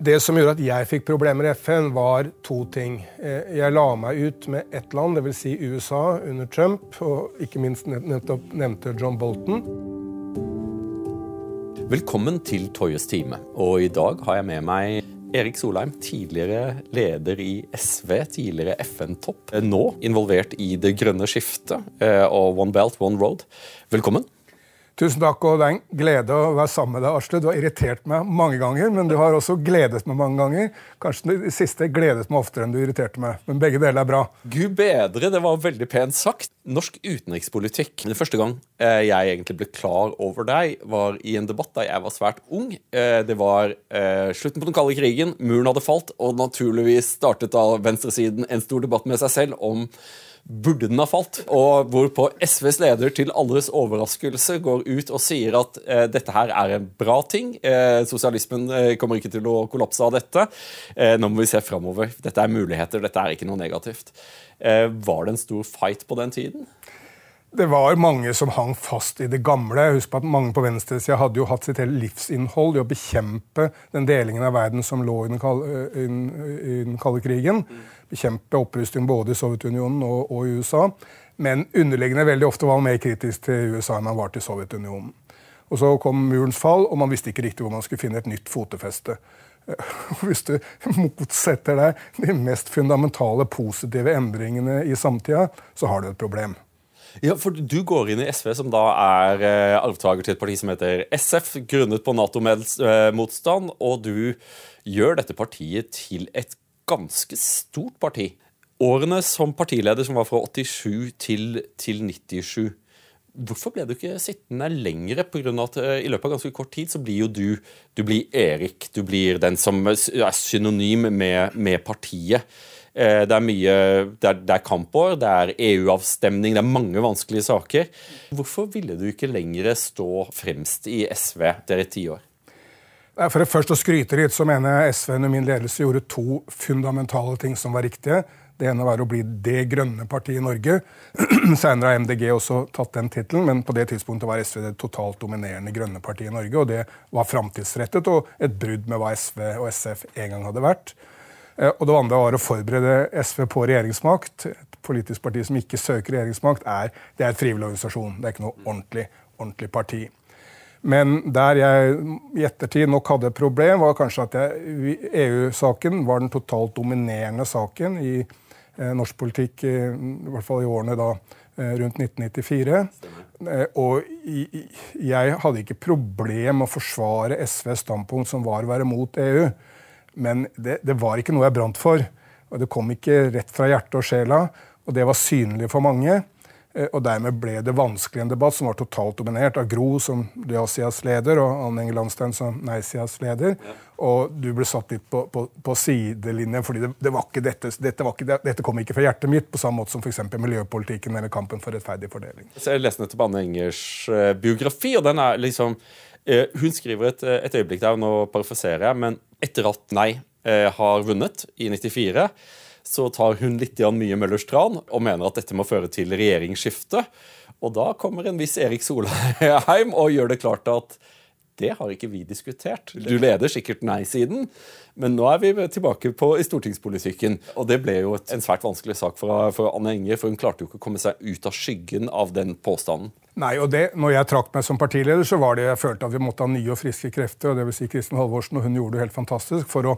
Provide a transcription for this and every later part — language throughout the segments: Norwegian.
Det som gjorde at jeg fikk problemer i FN, var to ting. Eh, jeg la meg ut med ett land, dvs. Si USA, under Trump, og ikke minst nettopp nevnte John Bolton. Velkommen til Toyes time. Og i dag har jeg med meg Erik Solheim, tidligere leder i SV, tidligere FN-topp. Nå involvert i det grønne skiftet eh, og One Belt, One Road. Velkommen. Tusen takk, og det er en glede å være sammen med deg, Asle. Du har irritert meg mange ganger, men du har også gledet meg mange ganger. Kanskje det siste gledet meg oftere enn du irriterte meg, men begge deler er bra. Gud bedre, det var veldig pent sagt. Norsk utenrikspolitikk. Den første gang eh, jeg egentlig ble klar over deg, var i en debatt da jeg var svært ung. Eh, det var eh, slutten på den kalde krigen, muren hadde falt, og naturligvis startet da venstresiden en stor debatt med seg selv om burde den ha falt? Og hvorpå SVs leder til alles overraskelse går ut og sier at eh, dette her er en bra ting. Eh, sosialismen eh, kommer ikke til å kollapse av dette. Eh, nå må vi se framover. Dette er muligheter, dette er ikke noe negativt. Eh, var det en stor fight på den tiden? Det var mange som hang fast i det gamle. Husk på at Mange på venstresida hadde jo hatt sitt hele livsinnhold i å bekjempe den delingen av verden som lå i den kalde, i den kalde krigen. Bekjempe opprustning både i Sovjetunionen og, og, i USA. Men underliggende veldig ofte var man mer kritisk til USA enn man var til Sovjetunionen. Og Så kom murens fall, og man visste ikke riktig hvor man skulle finne et nytt fotefeste. Hvis du motsetter deg de mest fundamentale positive endringene i samtida, så har du et problem. Ja, for Du går inn i SV, som da er eh, arvtaker til et parti som heter SF, grunnet på Nato-motstand, og du gjør dette partiet til et ganske stort parti. Årene som partileder, som var fra 87 til, til 97, Hvorfor ble du ikke sittende lenger? På grunn av at eh, I løpet av ganske kort tid så blir jo du du blir Erik. Du blir den som er synonym med, med partiet. Eh, det er mye Det er, det er kampår, det er EU-avstemning, det er mange vanskelige saker. Hvorfor ville du ikke lenger stå fremst i SV etter ti år? For det først å skryte litt, så mener jeg SV under min ledelse gjorde to fundamentale ting som var riktige. Det ene var å bli det grønne partiet i Norge. Senere har MDG også tatt den tittelen, men på det tidspunktet var SV det totalt dominerende grønne partiet i Norge. Og det var framtidsrettet og et brudd med hva SV og SF en gang hadde vært. Eh, og det andre var å forberede SV på regjeringsmakt. Et politisk parti som ikke søker regjeringsmakt, er, det er et frivillig organisasjon. Det er ikke noe ordentlig, ordentlig parti. Men der jeg i ettertid nok hadde et problem, var kanskje at EU-saken var den totalt dominerende saken i eh, norsk politikk, i, i hvert fall i årene da eh, rundt 1994. Eh, og i, jeg hadde ikke problem med å forsvare SVs standpunkt, som var å være mot EU. Men det, det var ikke noe jeg brant for. Og det kom ikke rett fra hjertet og sjela, og det var synlig for mange. Eh, og dermed ble det vanskelig en debatt som var totalt dominert av Gro som ja-sidas leder og Anne Inge Landstein som nei-sidas leder. Ja. Og du ble satt litt på, på, på sidelinjen fordi det, det, var ikke dette, dette, var ikke, dette kom ikke fra hjertet mitt, på samme måte som f.eks. miljøpolitikken eller kampen for rettferdig fordeling. Så jeg leste nettopp Anne Engers uh, biografi, og den er liksom uh, Hun skriver et, et øyeblikk der, nå parafoserer jeg, men etter at Nei har vunnet i 94 så tar hun litt mye Møllers tran og mener at dette må føre til regjeringsskifte. Og da kommer en viss Erik Solheim og gjør det klart at det har ikke vi diskutert. Du leder sikkert nei-siden, men nå er vi tilbake på, i stortingspolitikken. Og det ble jo en svært vanskelig sak for, for Anne Enger, for hun klarte jo ikke å komme seg ut av skyggen av den påstanden. Nei, og det, når jeg trakk meg som partileder, så var det jeg følte at vi måtte ha nye og friske krefter. og det vil si Kristin Halvorsen, og hun gjorde det helt fantastisk for å,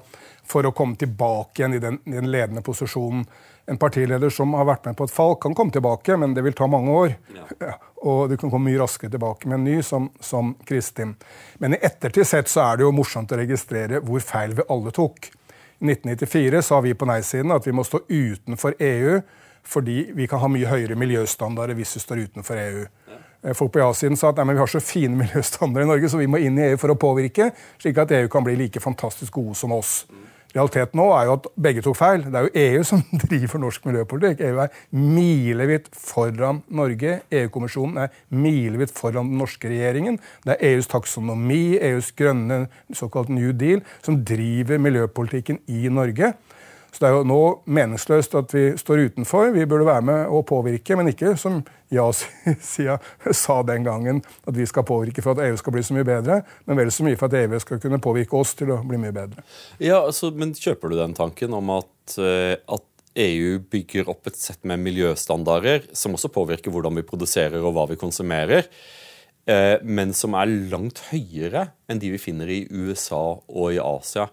for å komme tilbake igjen i den, i den, ledende posisjonen. En partileder som har vært med på et fall, kan komme tilbake, men det vil ta mange år. Ja. Og du kan komme mye raskere tilbake med en ny, som, som Kristin. Men i ettertid sett så er det jo morsomt å registrere hvor feil vi alle tok. I 1994 sa vi på nei-siden at vi må stå utenfor EU fordi vi kan ha mye høyere miljøstandarder hvis vi står utenfor EU. Eh, folk på ja-siden sa at nei, vi har så fine miljøstandarder i Norge, så vi må inn i EU for å påvirke, slik at EU kan bli like fantastisk gode som oss. Realiteten nå er jo at begge tok feil. Det er jo EU som driver norsk miljøpolitikk. EU er milevidt foran Norge. EU-kommisjonen er milevidt foran den norske regjeringen. Det er EUs taksonomi, EUs grønne såkalt New Deal, som driver miljøpolitikken i Norge. Så det er jo nå meningsløst at vi står utenfor. Vi burde være med og påvirke, men ikke som ja-sida sa den gangen, at vi skal påvirke for at EU skal bli så mye bedre, men vel så mye for at EU skal kunne påvirke oss til å bli mye bedre. Ja, altså, Men kjøper du den tanken om at, eh, at EU bygger opp et sett med miljøstandarder som også påvirker hvordan vi produserer og hva vi konsumerer, eh, men som er langt høyere enn de vi finner i USA og i Asia.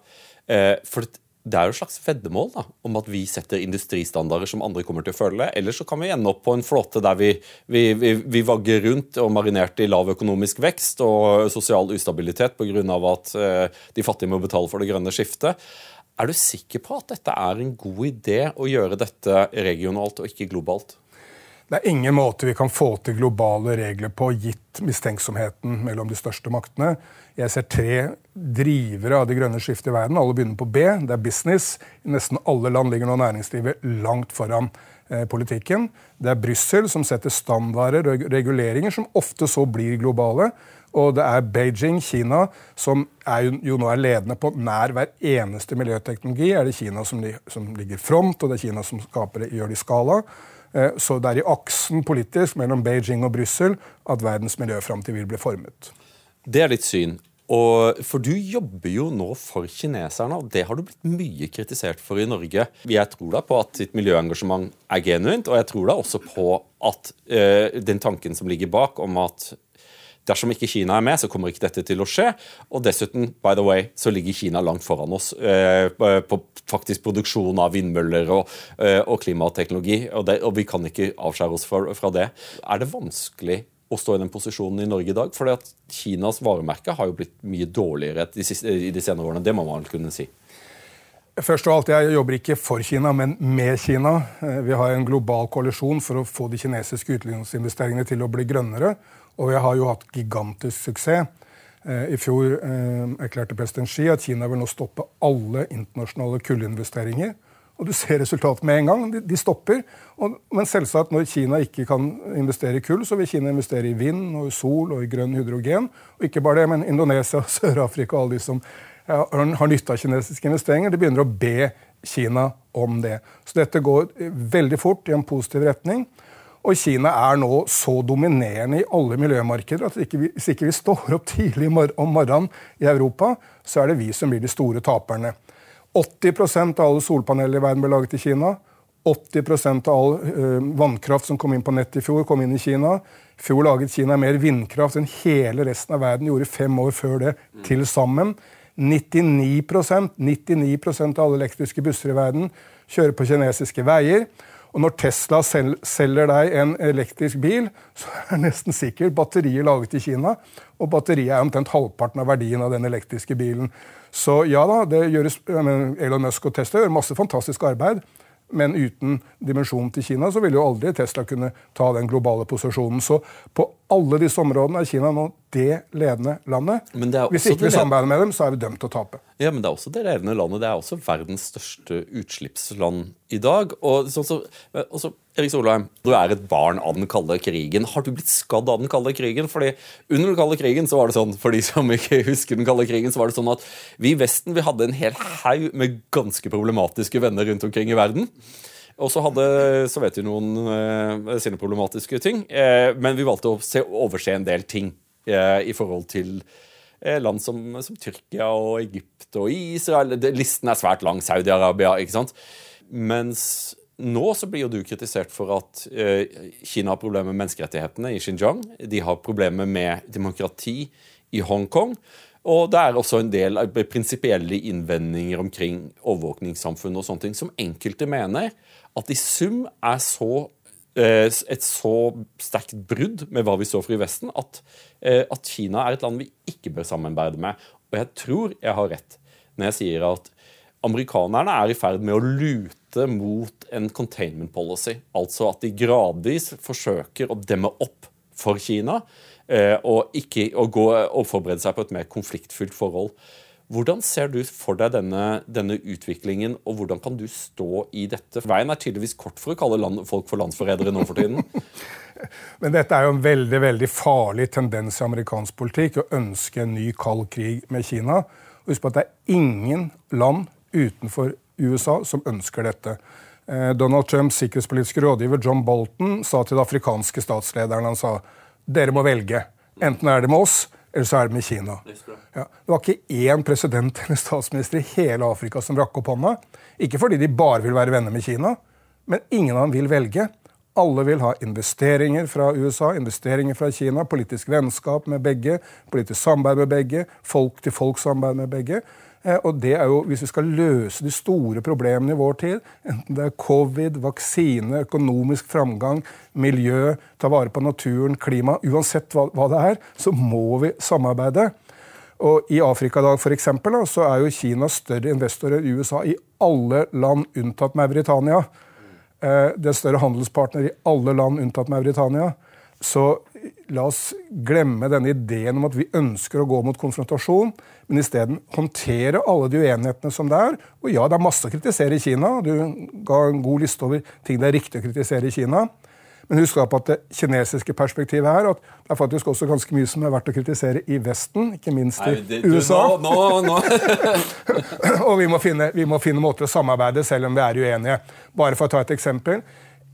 Eh, for det er jo et slags veddemål da, om at vi setter industristandarder som andre kommer til å følge. Ellers så kan vi ende opp på en flåte der vi, vi, vi, vi vagger rundt og marinerte i lav økonomisk vekst og sosial ustabilitet pga. at eh, de fattige må betale for det grønne skiftet. Er du sikker på at dette er en god idé å gjøre dette regionalt og ikke globalt? Det er ingen måte vi kan få til globale regler på, gitt mistenksomheten mellom de største maktene. Jeg ser tre drivere av det grønne skiftet i verden. Alle begynner på B. Det er business. I nesten alle land ligger nå næringslivet langt foran eh, politikken. Det er Brussel som setter standarder og reguleringer som ofte så blir globale. Og det er Beijing, Kina, som jo, jo, nå er ledende på nær hver eneste miljøteknologi. er det Kina som, som ligger front, og det er Kina som skaper gjør det i skala. Eh, så det er i aksen politisk mellom Beijing og Brussel at verdens miljøframtid vil bli formet. Det er ditt syn. Og, for du jobber jo nå for kineserne, og det har du blitt mye kritisert for i Norge. Jeg tror da på at ditt miljøengasjement er genuint, og jeg tror da også på at uh, den tanken som ligger bak om at Dersom ikke Kina er med, så kommer ikke dette til å skje. Og dessuten, by the way, så ligger Kina langt foran oss eh, på faktisk produksjon av vindmøller og, eh, og klimateknologi. Og, det, og, vi kan ikke avskjære oss fra, fra, det. Er det vanskelig å stå i den posisjonen i Norge i dag? At Kinas varemerke har jo blitt mye dårligere de siste, i de senere årene. Det må man kunne si. Først og alt, Jeg jobber ikke for Kina, men med Kina. Eh, vi har en global koalisjon for å få de kinesiske utenlandsinvesteringene til å bli grønnere. Og vi har jo hatt gigantisk suksess. Eh, I fjor eh, erklærte president Xi at Kina vil nå stoppe alle internasjonale kullinvesteringer. Og du ser resultatet med en gang. De, de stopper. Og, men selvsagt, når Kina ikke kan investere i kull, så vil Kina investere i vind og i sol og i grønn hydrogen. Og ikke bare det, men Indonesia, Sør-Afrika og alle de som ja, har nytte av kinesiske investeringer, de begynner å be Kina om det. Så dette går veldig fort i en positiv retning. Og Kina er nå så dominerende i alle miljømarkeder at ikke vi, hvis ikke vi står opp tidlig om morgenen i Europa, så er det vi som blir de store taperne. 80% av alle solpaneler i verden ble laget i Kina. 80% av all uh, vannkraft som kom inn på nettet i fjor, kom inn i Kina. I fjor laget Kina mer vindkraft enn hele resten av verden gjorde fem år før det til sammen. 99%, 99% av alle elektriske busser i verden kjører på kinesiske veier. Og når Tesla selger deg en elektrisk bil, så er det nesten sikkert batteriet laget i Kina. Og batteriet er omtrent halvparten av verdien av den elektriske bilen. Så ja da, det gjøres, Elon Musk og Tesla gjør masse fantastisk arbeid. Men uten dimensjonen til Kina så ville jo aldri Tesla kunne ta den globale posisjonen. Så på alle disse områdene er Kina nå det ledende landet. Hvis ikke vi samarbeider med dem, så er vi dømt til å tape. Ja, men det er også det ledende landet. Det er også verdens største utslippsland i dag. Og så, så, også, Erik Solheim, du er et barn av den kalde krigen. Har du blitt skadd av den kalde krigen? Fordi Under den kalde krigen så var det sånn, for de som ikke husker den kalde krigen, så var det sånn at vi i Vesten vi hadde en hel haug med ganske problematiske venner rundt omkring i verden. Og så hadde Sovjetunionen eh, sine problematiske ting. Eh, men vi valgte å se, overse en del ting eh, i forhold til eh, land som, som, Tyrkia og Egypt og Israel. Listen er svært lang. Saudi-Arabia. ikke sant? Mens nå så blir jo du kritisert for at eh, Kina har problemer med menneskerettighetene i Xinjiang. De har problemer med demokrati i Hongkong. Og det er også en del prinsipielle innvendinger omkring overvåkningssamfunn og sånne ting, som enkelte mener at i sum er så, eh, et så sterkt brudd med hva vi står for i Vesten, at, eh, at Kina er et land vi ikke bør samarbeide med. Og jeg tror jeg har rett når jeg sier at amerikanerne er i ferd med å lute mot en containment policy. Altså at de gradvis forsøker å demme opp for Kina eh, og, ikke, og, gå, og forberede seg på et mer konfliktfylt forhold. Hvordan ser du for deg denne, denne, utviklingen, og hvordan kan du stå i dette? Veien er tydeligvis kort for å kalle land, folk for landsforrædere nå for tiden. Men dette er jo en veldig veldig farlig tendens i amerikansk politikk å ønske en ny kald krig med Kina. Og Husk på at det er ingen land utenfor USA som ønsker dette. Eh, Donald Trumps sikkerhetspolitiske rådgiver John Bolton sa til det afrikanske statslederen han sa, dere må velge. Enten er det med oss, eller så er det med Kina. Ja, det var ikke én president eller statsminister i hele Afrika som rakk opp hånda. Ikke fordi de bare vil være venner med Kina, men ingen av dem vil velge. Alle vil ha investeringer fra USA, investeringer fra Kina, politisk vennskap med begge, politisk samarbeid med begge, folk-til-folk-samarbeid med begge. Eh, og det er jo, Hvis vi skal løse de store problemene i vår tid, enten det er covid, vaksine, økonomisk framgang, miljø, ta vare på naturen, klima Uansett hva, det er, så må vi samarbeide. Og I Afrika i dag for eksempel, så er jo Kina større investorer i USA i alle land unntatt Mauritania. Eh, det er større handelspartner i alle land unntatt Mauritania. Så la oss glemme denne ideen om at vi ønsker å gå mot konfrontasjon, men isteden håndtere alle de uenighetene som det er. Og ja, det er masse å kritisere i Kina. Du ga en god liste over ting det er riktig å kritisere i Kina. Men husk da på at det kinesiske perspektivet her, at det er faktisk også ganske mye som er verdt å kritisere i Vesten, ikke minst i Nei, det, du, USA. Nå, nå, nå. og vi må, finne, vi må, finne, måter å samarbeide selv om vi er uenige. Bare for å ta et eksempel.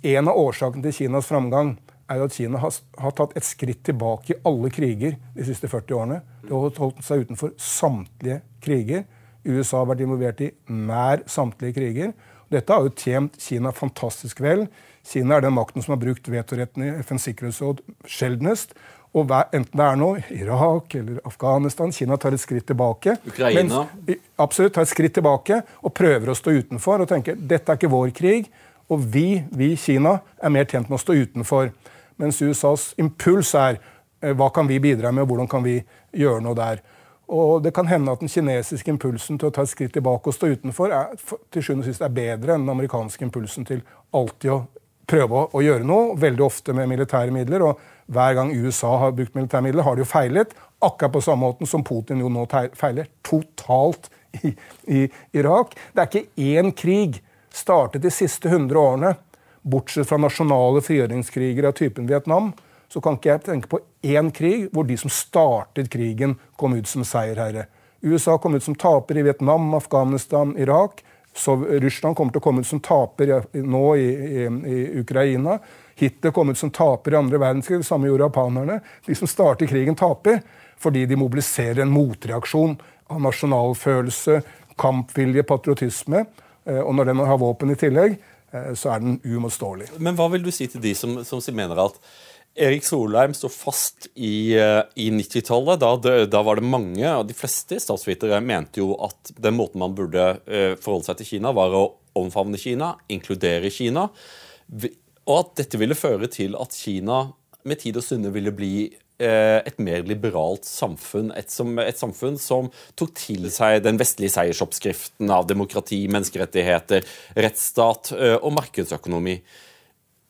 En av årsakene til Kinas framgang er at Kina har, har, tatt et skritt tilbake i alle kriger de siste 40 årene. De har holdt seg utenfor samtlige kriger. USA har vært involvert i nær samtlige kriger. Dette har jo tjent Kina fantastisk vel. Kina er den makten som har brukt vetoretten i FNs sikkerhetsråd sjeldnest. Og enten det er nå Irak eller Afghanistan Kina tar et skritt tilbake. Ukraina. Mens, absolutt, tar et skritt tilbake og prøver å stå utenfor og tenker dette er ikke vår krig. Og vi, vi Kina, er mer tjent med å stå utenfor. Mens USAs impuls er eh, hva kan vi bidra med, og hvordan kan vi gjøre noe der. Og Det kan hende at den kinesiske impulsen til å ta et skritt tilbake og stå utenfor er, til sjuende og sist er bedre enn den amerikanske impulsen til alltid å prøve å, å, gjøre noe, veldig ofte med militære midler. og Hver gang USA har brukt militære midler, har de jo feilet. Akkurat på samme måte som Putin jo nå feiler totalt i, i Irak. Det er ikke én krig startet de siste 100 årene Bortsett fra nasjonale frigjøringskriger av typen Vietnam, så kan ikke jeg tenke på én krig hvor de som startet krigen, kom ut som seierherre. USA kom ut som taper i Vietnam, Afghanistan, Irak. Så Russland kommer til å komme ut som taper nå i, i, i Ukraina. Hitler kom ut som taper i andre verdenskrig. Det samme gjorde japanerne. De som starter krigen, taper fordi de mobiliserer en motreaksjon av nasjonalfølelse, kampvilje, patriotisme. Eh, og når den har våpen i tillegg, så er den uimotståelig. Men hva vil du si til de som, som mener at Erik Solheim står fast i, eh, i 90-tallet. Da, da, var det mange, og de fleste statsvitere mente jo at den måten man burde uh, forholde seg til Kina, var å omfavne Kina, inkludere Kina. Og at dette ville føre til at Kina med tid og stunde ville bli Eh, et mer liberalt samfunn. Et, som, et, samfunn som tok til seg den vestlige seiersoppskriften av demokrati, menneskerettigheter, rettsstat eh, og markedsøkonomi.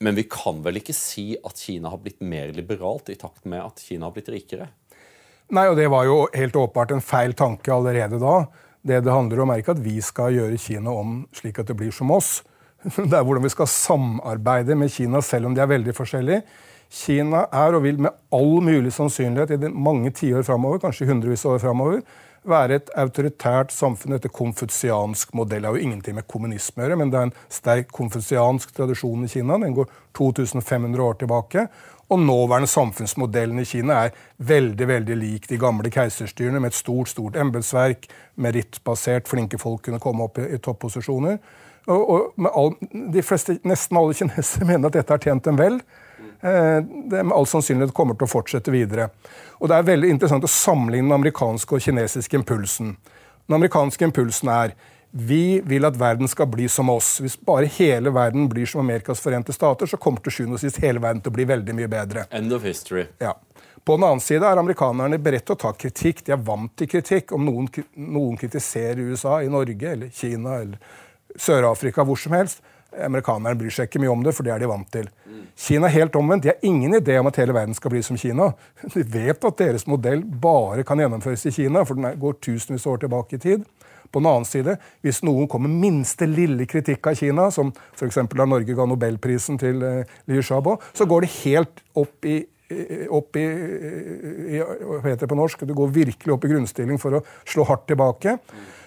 Men vi kan vel ikke si at Kina har blitt mer liberalt i takt med at Kina har blitt rikere? Nei, og det var jo helt åpenbart en feil tanke allerede da. Det det handler om, er ikke at vi skal gjøre Kina om slik at det blir som oss. Det er hvordan vi skal samarbeide med Kina, selv om de er veldig forskjellige. Kina er og vil med all mulig sannsynlighet i mange tiår framover, kanskje hundrevis av år framover, være et autoritært samfunn etter konfutsiansk modell. Det har jo ingenting med kommunisme å gjøre, men det er en sterk konfutsiansk tradisjon i Kina. Den går 2500 år tilbake. Og nåværende samfunnsmodellen i Kina er veldig veldig lik de gamle keiserstyrene, med et stort stort embetsverk, merittbasert, flinke folk kunne komme opp i, i topposisjoner. Og, og all, de fleste, Nesten alle kinesere mener at dette har tjent dem vel. Eh, det med all sannsynlighet kommer til å fortsette videre. Og Det er veldig interessant å sammenligne den amerikanske og kinesiske impulsen. Den amerikanske impulsen er vi vil at verden skal bli som oss. Hvis bare hele verden blir som Amerikas forente stater, så kommer til sjuende og sist hele verden til å bli veldig mye bedre. End of history. Ja. På den annen side er amerikanerne beredt til å ta kritikk. De er vant til kritikk. Om noen, noen kritiserer USA i Norge eller Kina eller Sør-Afrika, hvor som helst, Amerikanerne bryr seg ikke mye om det, for det er de vant til. Kina er helt omvendt. De har ingen idé om at hele verden skal bli som Kina. De vet at deres modell bare kan gjennomføres i Kina, for den går tusenvis år tilbake i tid. På den annen side, hvis noen kommer med minste lille kritikk av Kina, som f.eks. da Norge ga nobelprisen til uh, Liu Xiaobo, så går det helt opp i opp i, i, Hva heter det på norsk? Det går virkelig opp i grunnstilling for å slå hardt tilbake.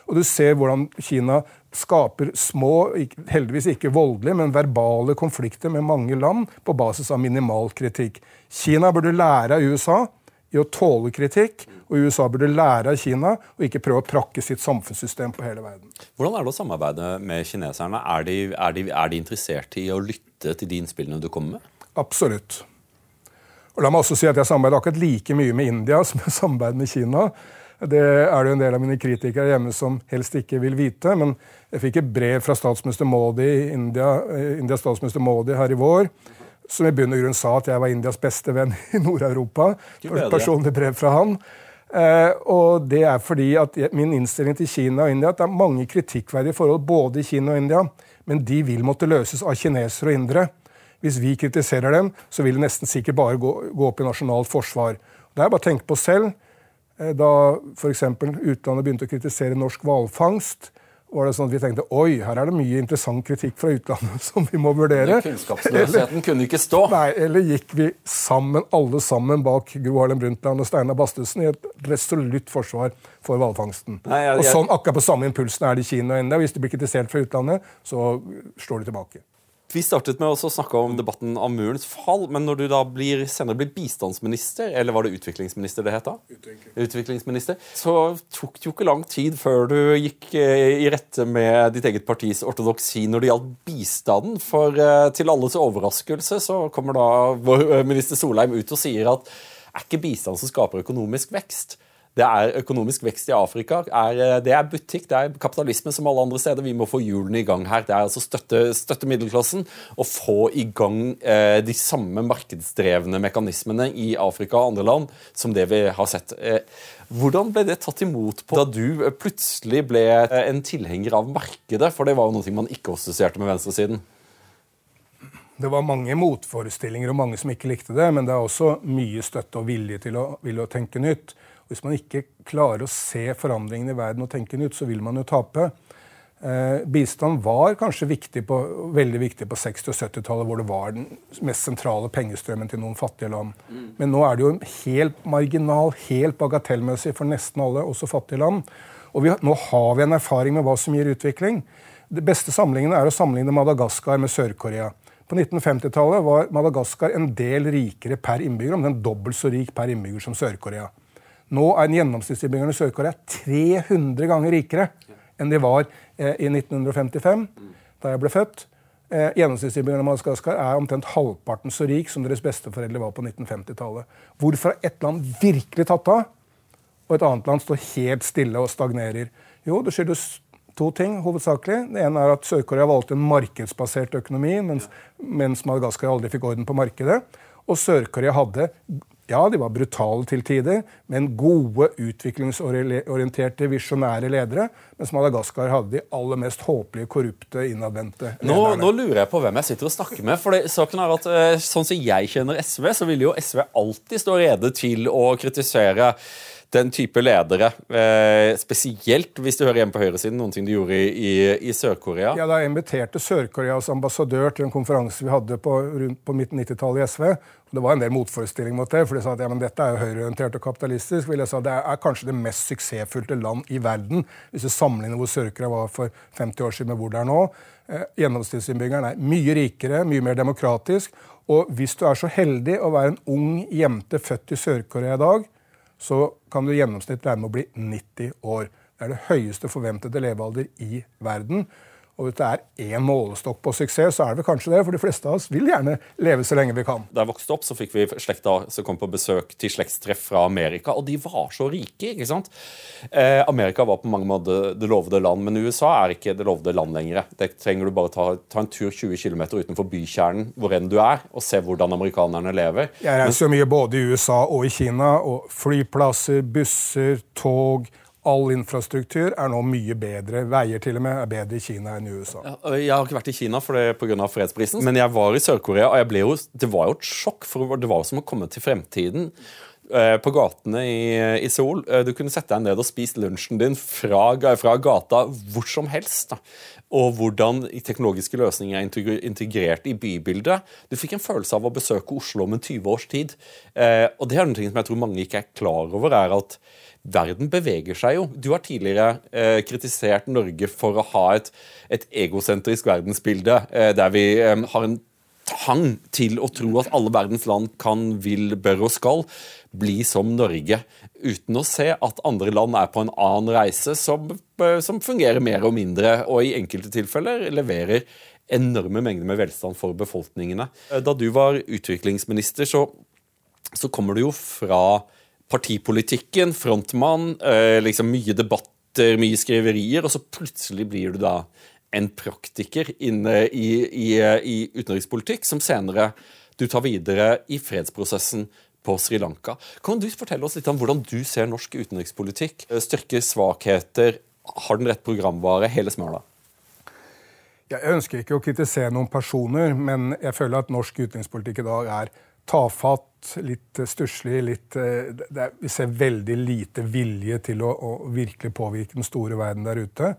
Og du ser hvordan Kina skaper små, heldigvis ikke voldelige, men verbale konflikter med mange land på basis av minimal kritikk. Kina burde lære av USA i å tåle kritikk, og USA burde lære av Kina og ikke prøve å prakke sitt samfunnssystem på hele verden. Hvordan er det å samarbeide med kineserne? Er de, er de, er de interessert i å lytte til de innspillene du kommer med? Absolutt. Og la meg også si at Jeg samarbeider akkurat like mye med India som jeg samarbeider med Kina. Det er det jo en del av mine kritikere hjemme som helst ikke vil vite. Men jeg fikk et brev fra statsminister Modi, India, eh, Indias statsminister Modi her i vår som i bunn og grunn sa at jeg var Indias beste venn i Nord-Europa. Personlig brev fra han. Eh, og det er fordi at min innstilling til Kina og India at det er mange kritikkverdige forhold både i Kina og India, men de vil måtte løses av kinesere og indere. Hvis vi kritiserer dem, så vil det nesten sikkert bare gå, gå opp i nasjonalt forsvar. Det er bare å tenke på selv. Eh, da f.eks. utlandet begynte å kritisere norsk hvalfangst, var det sånn at vi tenkte oi, her er det mye interessant kritikk fra utlandet som vi må vurdere. Kunnskapsløsheten kunne ikke stå. Nei, Eller gikk vi sammen, alle sammen bak Gro Harlem Brundtland og Steinar Bastesen i et resolutt forsvar for hvalfangsten? Jeg... Og sånn akkurat på samme impulsen er det i Kina ennå. Hvis de blir kritisert fra utlandet, så slår de tilbake. Vi startet med å snakke om debatten om murens fall, men når du da blir, senere blir bistandsminister, eller var det utviklingsminister det het da? Utvikling. Utviklingsminister, så tok det jo ikke lang tid før du gikk eh, i rette med ditt eget partis ortodoksi når det gjaldt bistanden. For eh, til alles overraskelse så kommer da vår eh, minister Solheim ut og sier at er ikke bistand som skaper økonomisk vekst? Det er økonomisk vekst i Afrika. Er, eh, det er butikk, det er kapitalisme som alle andre steder. Vi må få hjulene i gang her. Det er altså støtte, støtte middelklassen og få i gang eh, de samme markedsdrevne mekanismene i Afrika og andre land som det vi har sett. Eh, hvordan ble det tatt imot på da du plutselig ble eh, en tilhenger av markedet? For det var jo noe man ikke assosierte med venstresiden. Det var mange motforestillinger og mange som ikke likte det, men det er også mye støtte og vilje til å, å tenke nytt. Hvis man ikke klarer å se forandringene i verden og tenke nytt, så vil man jo tape. Eh, bistand var kanskje viktig på, veldig viktig på 60- og 70-tallet, hvor det var den mest sentrale pengestrømmen til noen fattige land. Mm. Men nå er det jo helt marginal, helt bagatellmessig for nesten alle, også fattige land. Og vi, nå har vi en erfaring med hva som gir utvikling. Det beste samlingene er å sammenligne Madagaskar med Sør-Korea. På 1950-tallet var Madagaskar en del rikere per innbygger, om den dobbelt så rik per innbygger som Sør-Korea. Nå er gjennomsnittsinnbyggerne i Sør-Korea 300 ganger rikere enn de var eh, i 1955, da jeg ble født. Eh, Gjennomsnittsinnbyggerne i Madagaskar er omtrent halvparten så rik som deres besteforeldre var på 1950-tallet. Hvorfor har ett land virkelig tatt av, og et annet land står helt stille og stagnerer? Jo, det skyldes to ting hovedsakelig. Det ene er at Sør-Korea valgte en markedsbasert økonomi, mens, mens Madagaskar aldri fikk orden på markedet. Og Sør-Korea hadde ja, de var brutale til tider, men gode, utviklingsorienterte, visjonære ledere. Mens Madagaskar hadde de aller mest håpelige, korrupte, innadvendte lederne. Nå, nå, lurer jeg på hvem jeg sitter og snakker med. for det, saken er at eh, Sånn som jeg kjenner SV, så vil jo SV alltid stå rede til å kritisere den type ledere. Eh, spesielt hvis du hører hjemme på høyresiden, noen ting de gjorde i, i, i Sør-Korea. Ja, Da jeg inviterte Sør-Koreas ambassadør til en konferanse vi hadde på, rundt på midten 90-tallet i SV. Det var en del motforestilling mot det, for de sa at ja, dette er jo høyreorientert og kapitalistisk. vil jeg sa, Det er kanskje det mest suksessfylte land i verden, hvis du sammenligner hvor Sør-Korea var for 50 år siden med hvor det er nå. Eh, Gjennomsnittsinnbyggeren er mye rikere, mye mer demokratisk. Og hvis du er så heldig å være en ung jente født i Sør-Korea i dag, så kan du i gjennomsnitt regne med å bli 90 år. Det er det høyeste forventede levealder i verden. Og hvis det er én målestokk på suksess, så er det vel kanskje det. For de fleste av oss vil gjerne leve så lenge vi kan. Da jeg vokste opp, så fikk vi slekta som kom på besøk til slektstreff fra Amerika, og de var så rike. ikke sant? Eh, Amerika var på mange måter det lovede land, men USA er ikke det lovede land lenger. Det trenger du bare ta, ta en tur 20 km utenfor bykjernen, hvor enn du er, og se hvordan amerikanerne lever. Jeg reiser jo mye både i USA og i Kina, og flyplasser, busser, tog All infrastruktur er nå mye bedre. Veier til og med er bedre i Kina enn i USA. Jeg har ikke vært i Kina for det pga. fredsprisen, men jeg var i Sør-Korea, og jo, det var jo et sjokk. for Det var som å komme til fremtiden. Eh, på gatene i, i Seoul. Eh, du kunne sette deg ned og spise lunsjen din fra, fra gata hvor som helst. Da. Og hvordan teknologiske løsninger er integrert i bybildet. Du fikk en følelse av å besøke Oslo om en 20 års tid. Eh, og det er noe som jeg tror mange ikke er klar over, er at verden beveger seg jo. Du har tidligere eh, kritisert Norge for å ha et, et egosentrisk verdensbilde eh, der vi eh, har en hang til å tro at alle verdens land kan, vil, bør og skal bli som Norge, uten å se at andre land er på en annen reise som, eh, som fungerer mer og mindre, og i enkelte tilfeller leverer enorme mengder med velstand for befolkningene. Eh, da du var utviklingsminister, så, så kommer du jo fra partipolitikken, frontmann, eh, liksom mye debatter, mye skriverier, og så plutselig blir du da en praktiker inne i, i, i utenrikspolitikk, som senere du tar videre i fredsprosessen på Sri Lanka. Kan du fortelle oss litt om hvordan du ser norsk utenrikspolitikk? Styrke, svakheter, har den rett programvare, hele smøla? Jeg ønsker ikke å kritisere noen personer, men jeg føler at norsk utenrikspolitikk i dag er tafatt, litt stusslig. Litt, eh, er, vi ser veldig lite vilje til å, å, virkelig påvirke den store verden der ute.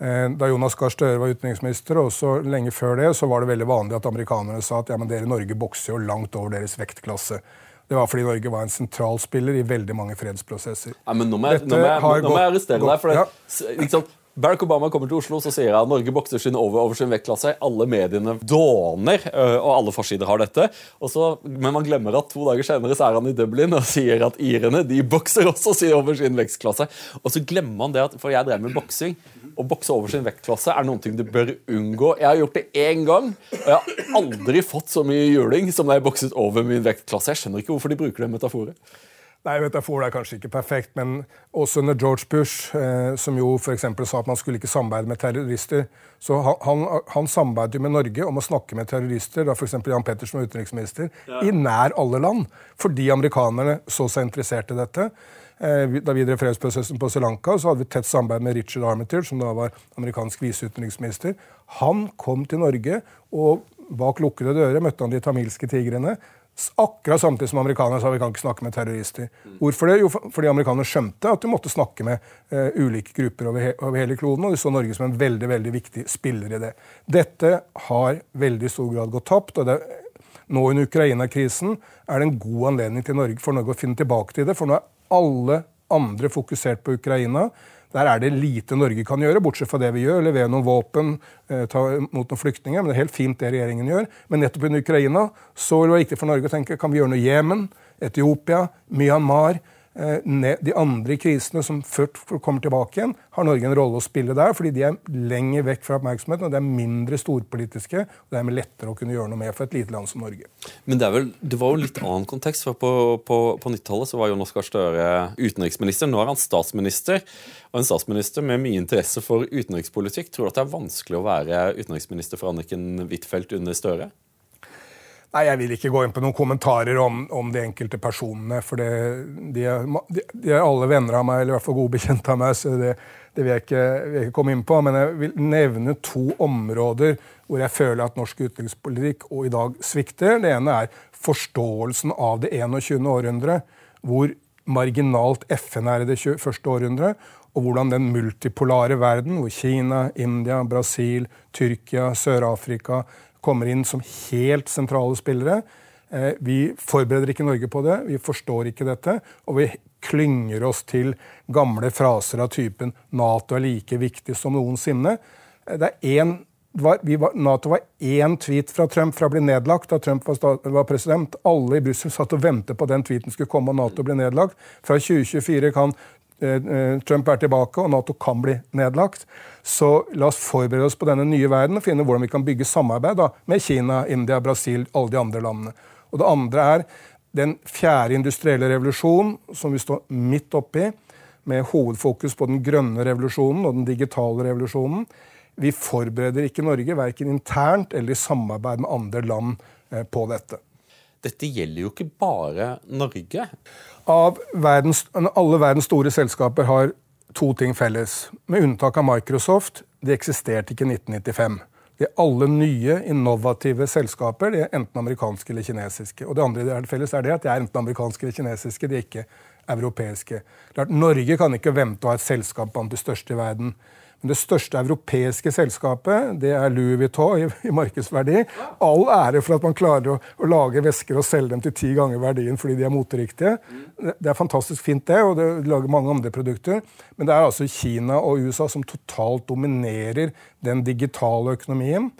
Eh, da Jonas Gahr Støre var utenriksminister, og også lenge før det, så var det veldig vanlig at amerikanerne sa at ja, men dere i Norge bokser jo langt over deres vektklasse. Det var fordi Norge var en sentralspiller i veldig mange fredsprosesser. Ja, men nå må jeg, nå må jeg, nå må jeg arrestere deg. for det, ja. liksom, Barack Obama kommer til Oslo så sier han Norge bokser sin over over sin vektklasse. Alle mediene dåner, og alle forsider har dette. Så, men man glemmer at to dager senere så er han i Dublin og sier at irene de bokser også sin over sin vektklasse. Og så glemmer man det at For jeg drev med boksing. Å bokse over sin vektklasse er noe du bør unngå. Jeg har gjort det én gang, og jeg har aldri fått så mye juling som da jeg bokset over min vektklasse. Jeg skjønner ikke hvorfor de bruker det metaforet. Nei, metafor er kanskje ikke perfekt, men også under George Bush, eh, som jo f.eks. sa at man skulle ikke samarbeide med terrorister, så han, han, han samarbeidet med Norge om å snakke med terrorister, da f.eks. Jan Pettersen var utenriksminister, ja. i nær alle land, fordi amerikanerne så seg interessert i dette. Eh, da vi drev fredsprosessen på Sri Lanka, så hadde vi tett samarbeid med Richard Armitage, som da var amerikansk viseutenriksminister. Han kom til Norge, og bak lukkede dører møtte han de tamilske tigrene Akkurat samtidig som amerikanerne sa vi kan ikke snakke med terrorister. Hvorfor det? Jo, fordi amerikanerne skjønte at de måtte snakke med uh, ulike grupper over, he over, hele kloden, og de så Norge som en veldig veldig viktig spiller i det. Dette har veldig stor grad gått tapt. og det, Nå under Ukraina-krisen er det en god anledning Norge, for Norge å finne tilbake til det. For nå er alle andre fokusert på Ukraina. Der er det lite Norge kan gjøre, bortsett fra det vi gjør. Levere noen våpen, eh, ta mot noen flyktninger. Men det er helt fint det regjeringen gjør. Men nettopp under Ukraina så vil det være viktig for Norge å tenke kan vi gjøre noe i Jemen, Etiopia, Myanmar. Eh, de andre krisene som ført kommer tilbake igjen, har Norge en rolle å spille der, fordi de er lenger vekk fra oppmerksomheten, og de er mindre storpolitiske. og Det er lettere å kunne gjøre noe med for et lite land som Norge. Men det, vel, det var jo litt annen kontekst. for På, på, på 90-tallet var Jonas Gahr Støre utenriksminister. Nå er han statsminister. Og en statsminister med mye interesse for utenrikspolitikk. Tror du at det er vanskelig å være utenriksminister for Anniken Huitfeldt under Støre? Nei, Jeg vil ikke gå inn på noen kommentarer om, om de enkelte personene. For det, de, er, de, er, alle venner av meg, eller i hvert fall gode bekjente av meg. så det, det vil, jeg ikke, vil, jeg ikke, komme inn på. Men jeg vil nevne to områder hvor jeg føler at norsk utenrikspolitikk og i dag svikter. Det ene er forståelsen av det 21. århundre. Hvor marginalt FN er i det 21. århundre. Og hvordan den multipolare verden, hvor Kina, India, Brasil, Tyrkia, Sør-Afrika kommer inn som helt sentrale spillere. Eh, vi forbereder ikke Norge på det, vi forstår ikke dette. Og vi klynger oss til gamle fraser av typen 'Nato er like viktig som noensinne'. Eh, det er en, var, var, Nato var én tweet fra Trump fra å bli nedlagt da Trump var, var president. Alle i Brussel satt og ventet på at den tweeten skulle komme og Nato ble nedlagt. Fra 2024 kan Trump er tilbake, og Nato kan bli nedlagt. Så la oss forberede oss på denne nye verden og finne hvordan vi kan bygge samarbeid da, med Kina, India, Brasil, alle de andre landene. Og det andre er den fjerde industrielle revolusjonen, som vi står midt oppi, med hovedfokus på den grønne revolusjonen og den digitale revolusjonen. Vi forbereder ikke Norge, verken internt eller i samarbeid med andre land, eh, på dette. Dette gjelder jo ikke bare Norge verdens, alle verdens store selskaper har to ting felles. Med unntak av Microsoft. De eksisterte ikke i 1995. De alle nye, innovative selskaper de er enten amerikanske eller kinesiske. Og det andre de er felles er det at de er enten amerikanske eller kinesiske, de er ikke europeiske. Norge kan ikke vente å ha et selskap blant de største i verden. Men det største europeiske selskapet det er Louis Vuitton i, i markedsverdi. All ære for at man klarer å, å, lage vesker og selge dem til ti ganger verdien fordi de er moteriktige. Det, det er fantastisk fint, det, og det lager mange andre produkter. Men det er altså Kina og USA som totalt dominerer den digitale økonomien.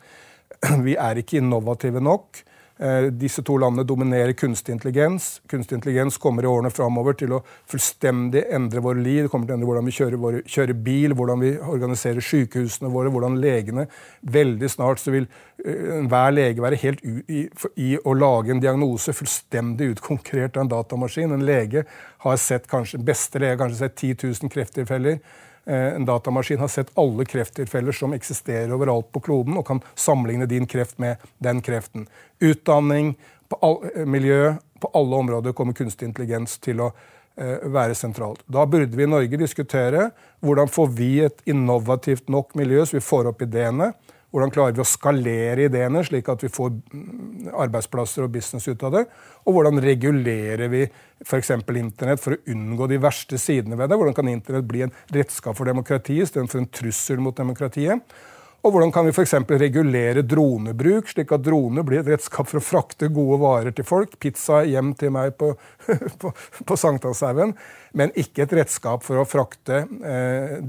Vi er ikke innovative nok. Eh, disse to landene dominerer kunstig intelligens. Kunstig intelligens kommer i årene framover til å fullstendig endre våre liv. Det kommer til å endre hvordan vi kjører, våre, kjører, bil, hvordan vi organiserer sykehusene våre, hvordan legene Veldig snart så vil uh, enhver lege være helt u i, i, å lage en diagnose fullstendig utkonkurrert av en datamaskin. En lege har sett kanskje, beste lege har kanskje sett 10 000 krefttilfeller. Eh, en datamaskin har sett alle krefttilfeller som eksisterer overalt på kloden, og kan sammenligne din kreft med den kreften. Utdanning, på all, eh, miljø, på alle områder kommer kunstig intelligens til å eh, være sentralt. Da burde vi i Norge diskutere hvordan får vi et innovativt nok miljø så vi får opp ideene. Hvordan klarer vi å skalere ideene, slik at vi får mm, arbeidsplasser og business ut av det? Og hvordan regulerer vi f.eks. Internett for å unngå de verste sidene ved det? Hvordan kan Internett bli en redskap for demokratiet istedenfor en trussel mot demokratiet? Og hvordan kan vi f.eks. regulere dronebruk, slik at droner blir et redskap for å frakte gode varer til folk? Pizza hjem til meg på, på, på Sankthanshaugen. Men ikke et redskap for å frakte eh,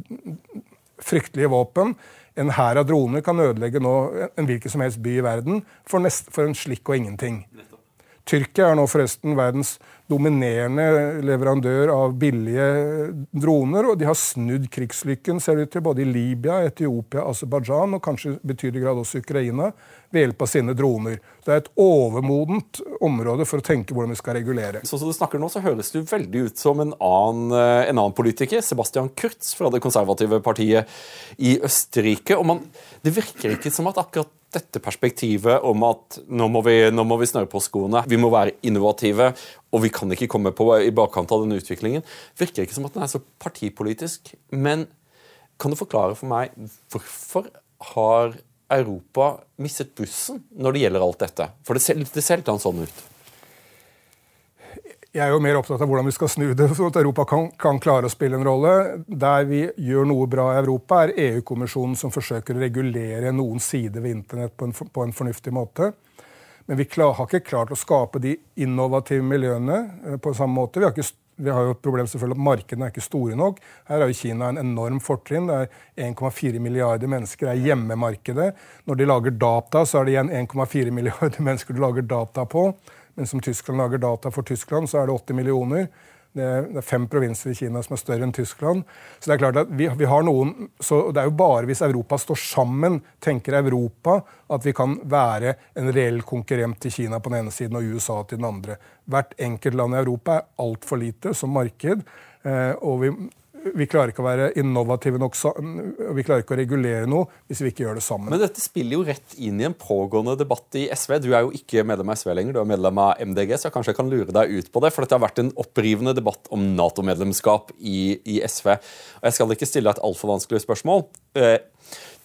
fryktelige våpen en hær av droner kan ødelegge nå en hvilken som helst by i verden for, nest, for en slikk og ingenting. Tyrkia er nå forresten verdens dominerende leverandør av billige droner, og de har snudd krigslykken ser det ut til, både i Libya, Etiopia, Aserbajdsjan og kanskje i betydelig grad også Ukraina ved hjelp av sine droner. Det er et overmodent område for å tenke hvordan vi skal regulere. Sånn som du snakker nå, så høres du veldig ut som en annen, eh, en annen politiker, Sebastian Kurz fra det konservative partiet i Østerrike. og man, Det virker ikke som at akkurat dette perspektivet om at nå må vi, nå vi snøre på skoene, vi må være innovative, og vi kan ikke komme på i bakkant av denne utviklingen, virker ikke som at den er så partipolitisk. Men kan du forklare for meg hvorfor har Europa mistet bussen når det gjelder alt dette? For det ser, det ser litt sånn ut. Jeg er jo mer opptatt av hvordan vi skal snu det, så at Europa kan, kan klare å spille en rolle. Der vi gjør noe bra i Europa, er EU-kommisjonen som forsøker å regulere noen sider ved internett på en, på en fornuftig måte. Men vi klar, har ikke klart å skape de innovative miljøene eh, på samme måte. Vi har ikke vi har jo et problem selvfølgelig at Markedene er ikke store nok. Her har jo Kina en enorm fortrinn. Det er 1,4 milliarder mennesker er hjemmemarkedet. Når de lager data, så er det igjen 1,4 milliarder mennesker du lager data på. Men som Tyskland lager data for Tyskland, så er det 80 millioner. Det er, fem provinser i Kina som er større enn Tyskland. Så Det er klart at vi, vi, har noen, så det er jo bare hvis Europa står sammen, tenker Europa, at vi kan være en reell konkurrent til Kina på den ene siden og USA til den andre. Hvert enkelt land i Europa er altfor lite som marked. Eh, og vi, vi klarer ikke å være innovative nok, vi klarer ikke å regulere noe hvis vi ikke gjør det sammen. Men dette spiller jo rett inn i en pågående debatt i SV. Du er jo ikke medlem av SV lenger, du er medlem av MDG, så jeg kanskje jeg kan lure deg ut på det. For dette har vært en opprivende debatt om Nato-medlemskap i, i, SV. Og jeg skal ikke stille deg et altfor vanskelig spørsmål. Eh,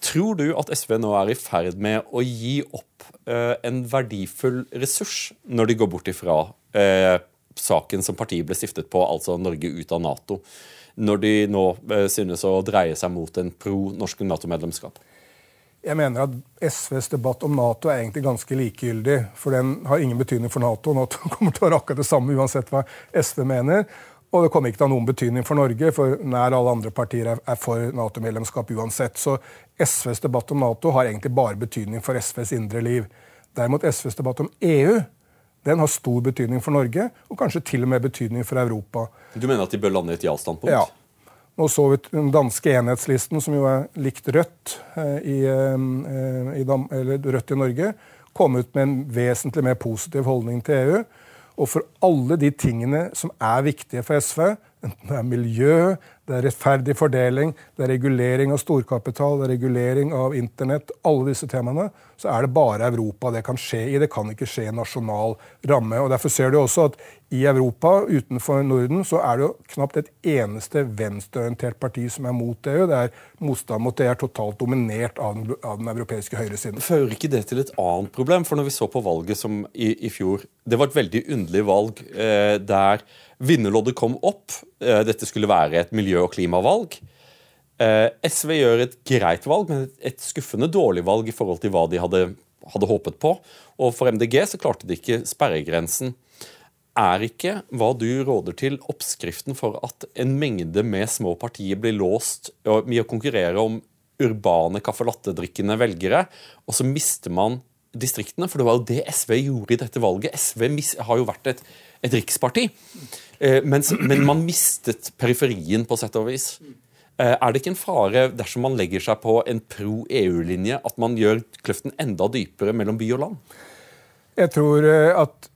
tror du at SV nå er i ferd med å gi opp eh, en verdifull ressurs når de går bort ifra eh, saken som partiet ble stiftet på, altså Norge ut av Nato? Når de nå eh, synes å dreie seg mot en pro norsk Nato-medlemskap? Jeg mener at SVs debatt om Nato er egentlig ganske likegyldig. For den har ingen betydning for Nato. Nato kommer til å være akkurat det samme uansett hva SV mener. Og det kommer ikke til å ha noen betydning for Norge, for nær alle andre partier er for Nato-medlemskap uansett. Så SVs debatt om Nato har egentlig bare betydning for SVs indre liv. Derimot SVs debatt om EU den har stor betydning for Norge, og kanskje til og med betydning for Europa. Du mener at de bør lande i et ja-standpunkt? Ja. Nå så vi den danske enhetslisten, som jo er likt Rødt eh, i, eh, i, Rødt i Norge, komme ut med en vesentlig mer positiv holdning til EU. Og for alle de tingene som er viktige for SV, enten det er miljø, det er rettferdig fordeling, det er regulering av storkapital, det er regulering av internett, alle disse temaene, så er det bare Europa det kan skje i. Det kan ikke skje i nasjonal ramme. og Derfor ser du også at i Europa, utenfor Norden, så er det jo knapt et eneste venstreorientert parti som er mot EU. Det er Motstand mot det er totalt dominert av den, av den europeiske høyresiden. Fører ikke det til et annet problem? For når vi så på valget som i, i fjor, det var et veldig underlig valg eh, der Vinnerloddet kom opp. Eh, dette skulle være et miljø- og klimavalg. Eh, SV gjør et greit valg, men et skuffende dårlig valg i forhold til hva de hadde, hadde håpet på. Og for MDG så klarte de ikke sperregrensen. Er ikke hva du råder til, oppskriften for at en mengde med små partier blir låst med å konkurrere om urbane caffè latte-drikkende velgere, og så mister man distriktene? For det var jo det SV gjorde i dette valget. SV har jo vært et, et riksparti. Eh, men, men, man mistet periferien, på sett og vis. Eh, er det ikke en fare dersom man legger seg på en pro-EU-linje, at man gjør kløften enda dypere mellom by og land? Jeg tror eh, at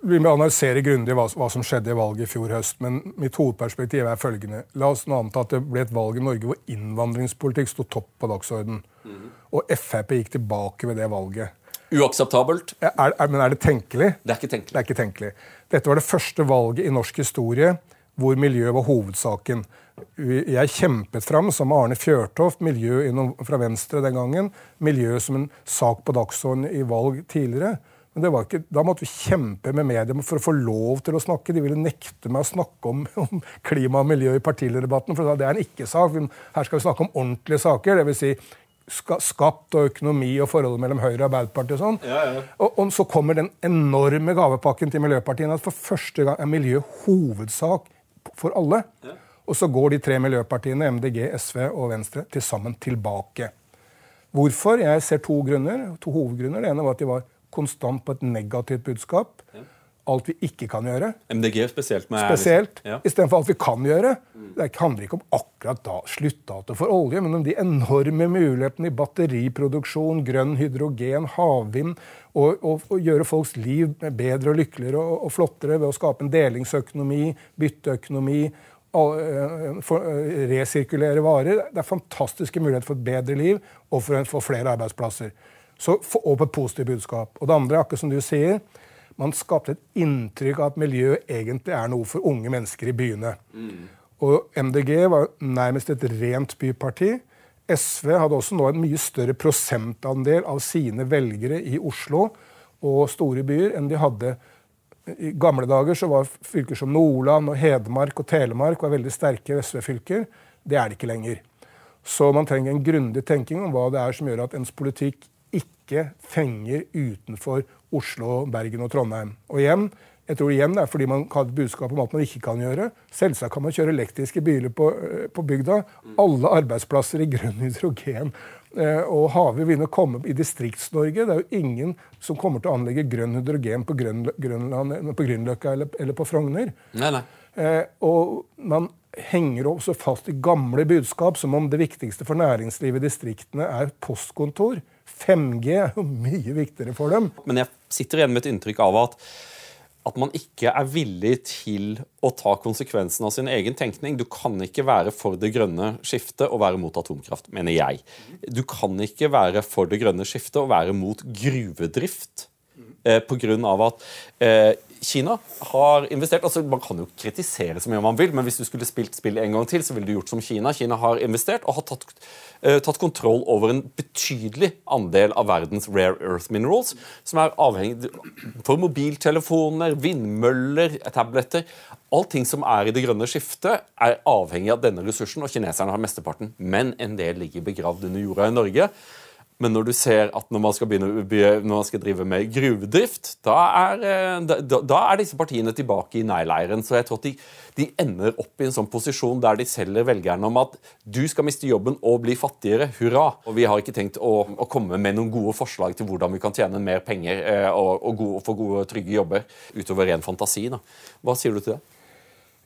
vi må analysere grundig hva, hva, som skjedde i valget i fjor høst. Men mitt hovedperspektiv er følgende. La oss nå anta at det ble et valg i Norge hvor innvandringspolitikk sto topp på dagsordenen. Mm. Og Frp gikk tilbake ved det valget. Uakseptabelt. Er, er, men er det tenkelig? Det er ikke tenkelig. Det er ikke tenkelig. Dette var det første valget i norsk historie hvor miljø var hovedsaken. Jeg kjempet fram, som Arne Fjørtoft, miljø fra Venstre den gangen, miljø som en sak på dagsordenen i valg tidligere. Men ikke, da måtte vi kjempe med mediene for å få lov til å snakke. De ville nekte meg å snakke om, om klima og miljø i partilederdebatten, for det er en ikke-sak. Her skal vi snakke om ordentlige saker. Dvs. Si skatt og økonomi og forholdet mellom Høyre og Arbeiderpartiet. Og sånn. Ja, ja. Og, og, så kommer den enorme gavepakken til miljøpartiene. at For første gang er miljø hovedsak for alle. Ja. Og så går de tre miljøpartiene, MDG, SV og Venstre, til sammen tilbake. Hvorfor? Jeg ser to grunner, to hovedgrunner. Det ene var at de var konstant på et negativt budskap. Alt vi ikke kan gjøre. MDG spesielt. Med spesielt, ja. Istedenfor alt vi kan gjøre. Det handler ikke om akkurat da, sluttdato for olje, men om de enorme mulighetene i batteriproduksjon, grønn hydrogen, havvind, og, og, og gjøre folks liv bedre og lykkeligere og, og, flottere ved å skape en delingsøkonomi, bytteøkonomi, eh, for, eh, resirkulere varer. Det er fantastiske muligheter for et bedre liv og for, for flere arbeidsplasser. Så, og på et positivt budskap. Og det andre, akkurat som du sier, man skapte et inntrykk av at miljø egentlig er noe for unge mennesker i byene. Mm. Og MDG var nærmest et rent byparti. SV hadde også nå en mye større prosentandel av sine velgere i Oslo og store byer enn de hadde i gamle dager. så var Fylker som Nordland, og Hedmark og Telemark var veldig sterke SV-fylker. Det er det ikke lenger. Så man trenger en grundig tenking om hva det er som gjør at ens politikk ikke fenger utenfor Oslo, Bergen og Trondheim. Og igjen, jeg tror igjen det er fordi man har et budskap om at man ikke kan gjøre. Selvsagt kan man kjøre elektriske biler på, eh, på bygda. Alle arbeidsplasser i grønn hydrogen eh, og havvind begynner å komme i Distrikts-Norge. Det er jo ingen som kommer til å anlegge grønn hydrogen på, grøn, Grønland, på Grünerløkka eller, eller, på Frogner. Nei, nei. Eh, og man henger også fast i gamle budskap, som om det viktigste for næringslivet i distriktene er postkontor. 5G er jo mye viktigere for dem. Men jeg sitter igjen med et inntrykk av at, at man ikke er villig til å ta konsekvensen av sin egen tenkning. Du kan ikke være for det grønne skiftet og være mot atomkraft, mener jeg. Du kan ikke være for det grønne skiftet og være mot gruvedrift. Eh, Pga. at eh, Kina har investert altså Man kan jo kritisere så mye man vil, men hvis du skulle spilt spillet en gang til, så ville du gjort som Kina. Kina har investert og har tatt, uh, tatt kontroll over en betydelig andel av verdens rare earth minerals, som er avhengig for mobiltelefoner, vindmøller, tabletter Allting som er i det grønne skiftet, er avhengig av denne ressursen, og kineserne har mesteparten. Men en del ligger begravd under jorda i Norge. Men når du ser at når man skal, begynne, når man skal drive med gruvedrift, da er, eh, da, da er, disse partiene tilbake i nei-leiren. Så jeg tror at de, de, ender opp i en sånn posisjon der de selger velgerne om at du skal miste jobben og bli fattigere. Hurra! Og vi har ikke tenkt å, å komme med noen gode forslag til hvordan vi kan tjene mer penger eh, og, og, gode, få gode, trygge jobber utover ren fantasi. Da. Hva sier du til det?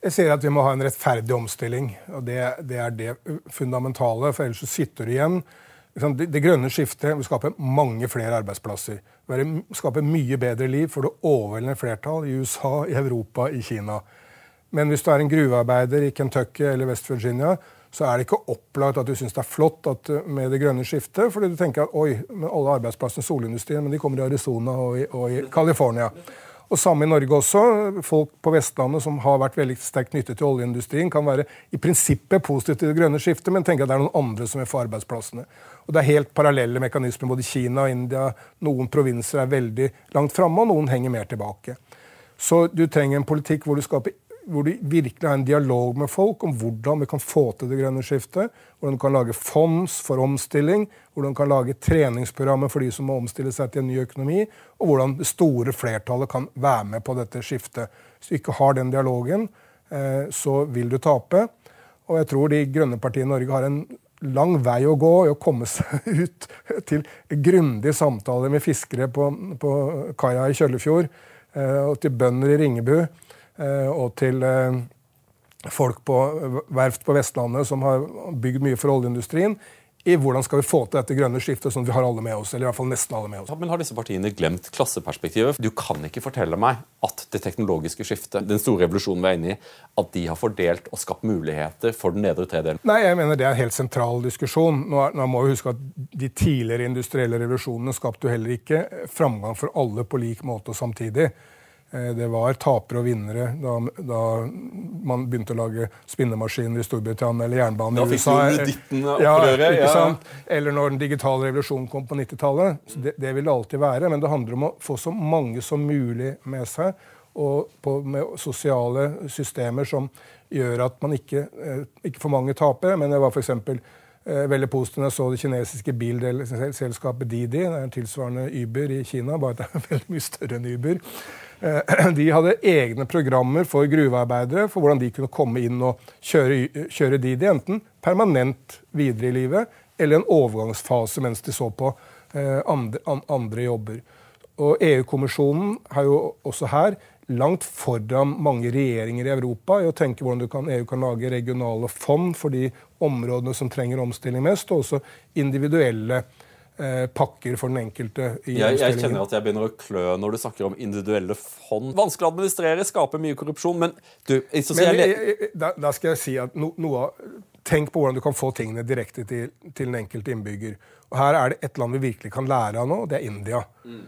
Jeg sier at vi må ha en rettferdig omstilling. og Det, det er det fundamentale. for Ellers så sitter du igjen det, grønne skiftet vil skape mange flere arbeidsplasser. Skape mye bedre liv for det overveldende flertall i USA, i Europa, i Kina. Men hvis du er en gruvearbeider i Kentucky eller West Virginia, så er det ikke opplagt at du syns det er flott eh, med det grønne skiftet. fordi du tenker at oi, med alle arbeidsplassene i solindustrien, men de kommer i Arizona og i, og California. Og samme i Norge også. Folk på Vestlandet som har vært veldig sterkt knyttet til oljeindustrien, kan være i prinsippet positive til det grønne skiftet, men tenke at det er noen andre som vil få arbeidsplassene. Og Det er helt parallelle mekanismer. Både Kina og India, noen provinser er veldig langt framme, og noen henger mer tilbake. Så du trenger en politikk hvor du skaper hvor du virkelig har en dialog med folk om hvordan vi kan få til det grønne skiftet. Hvordan du kan lage fonds for omstilling, hvordan du kan lage treningsprogrammer for de som må omstille seg til en ny økonomi, og hvordan det store flertallet kan være med på dette skiftet. Hvis du ikke har den dialogen, eh, så vil du tape. Og jeg tror de grønne partiene i Norge har en lang vei å gå i å komme seg ut til grundige samtaler med fiskere på, på kaia i Kjøllefjord eh, og til bønder i Ringebu Eh, og til eh, folk på verft på Vestlandet som har bygd mye for oljeindustrien i hvordan skal vi få til dette grønne skiftet, sånn at vi har alle med oss. eller i hvert fall nesten alle med oss. men Har disse partiene glemt klasseperspektivet? Du kan ikke fortelle meg at det teknologiske skiftet, den store revolusjonen vi er inne i, at de har fordelt og skapt muligheter for den nedre tredelen? Nei, jeg mener det er en helt sentral diskusjon. Nå, nå må vi huske at De tidligere industrielle revolusjonene skapte jo heller ikke framgang for alle på lik måte og samtidig. Eh, det var tapere og vinnere da, da, man begynte å lage spinnemaskiner i Storbritannia eller jernbane i USA. Ja, sant? Eller når den digitale revolusjonen kom på 90-tallet. Det, det, vil det alltid være, men det handler om å få så mange som mulig med seg. Og på, med sosiale systemer som gjør at man ikke, eh, ikke for mange taper. Men det var f.eks. Eh, veldig positivt når jeg så det kinesiske bilselskapet Didi. Det er en tilsvarende Uber i Kina, bare at det er veldig mye større enn Uber. Eh, de hadde egne programmer for gruvearbeidere for hvordan de kunne komme inn og kjøre, kjøre Didi, enten permanent videre i livet eller en overgangsfase mens de så på eh, andre, andre jobber. Og EU-kommisjonen har jo også her langt foran mange regjeringer i Europa i å tenke hvordan kan, EU kan lage regionale fond for de områdene som trenger omstilling mest, og også individuelle pakker for den enkelte. jeg, jeg kjenner at jeg begynner å klø når du snakker om individuelle fond. Vanskelig å administrere, skaper mye korrupsjon, men du men, jeg, da, da, skal jeg si at no, noe Tenk på hvordan du kan få tingene direkte til, til, den enkelte innbygger. Og Her er det et land vi virkelig kan lære av nå, og det er India. Mm.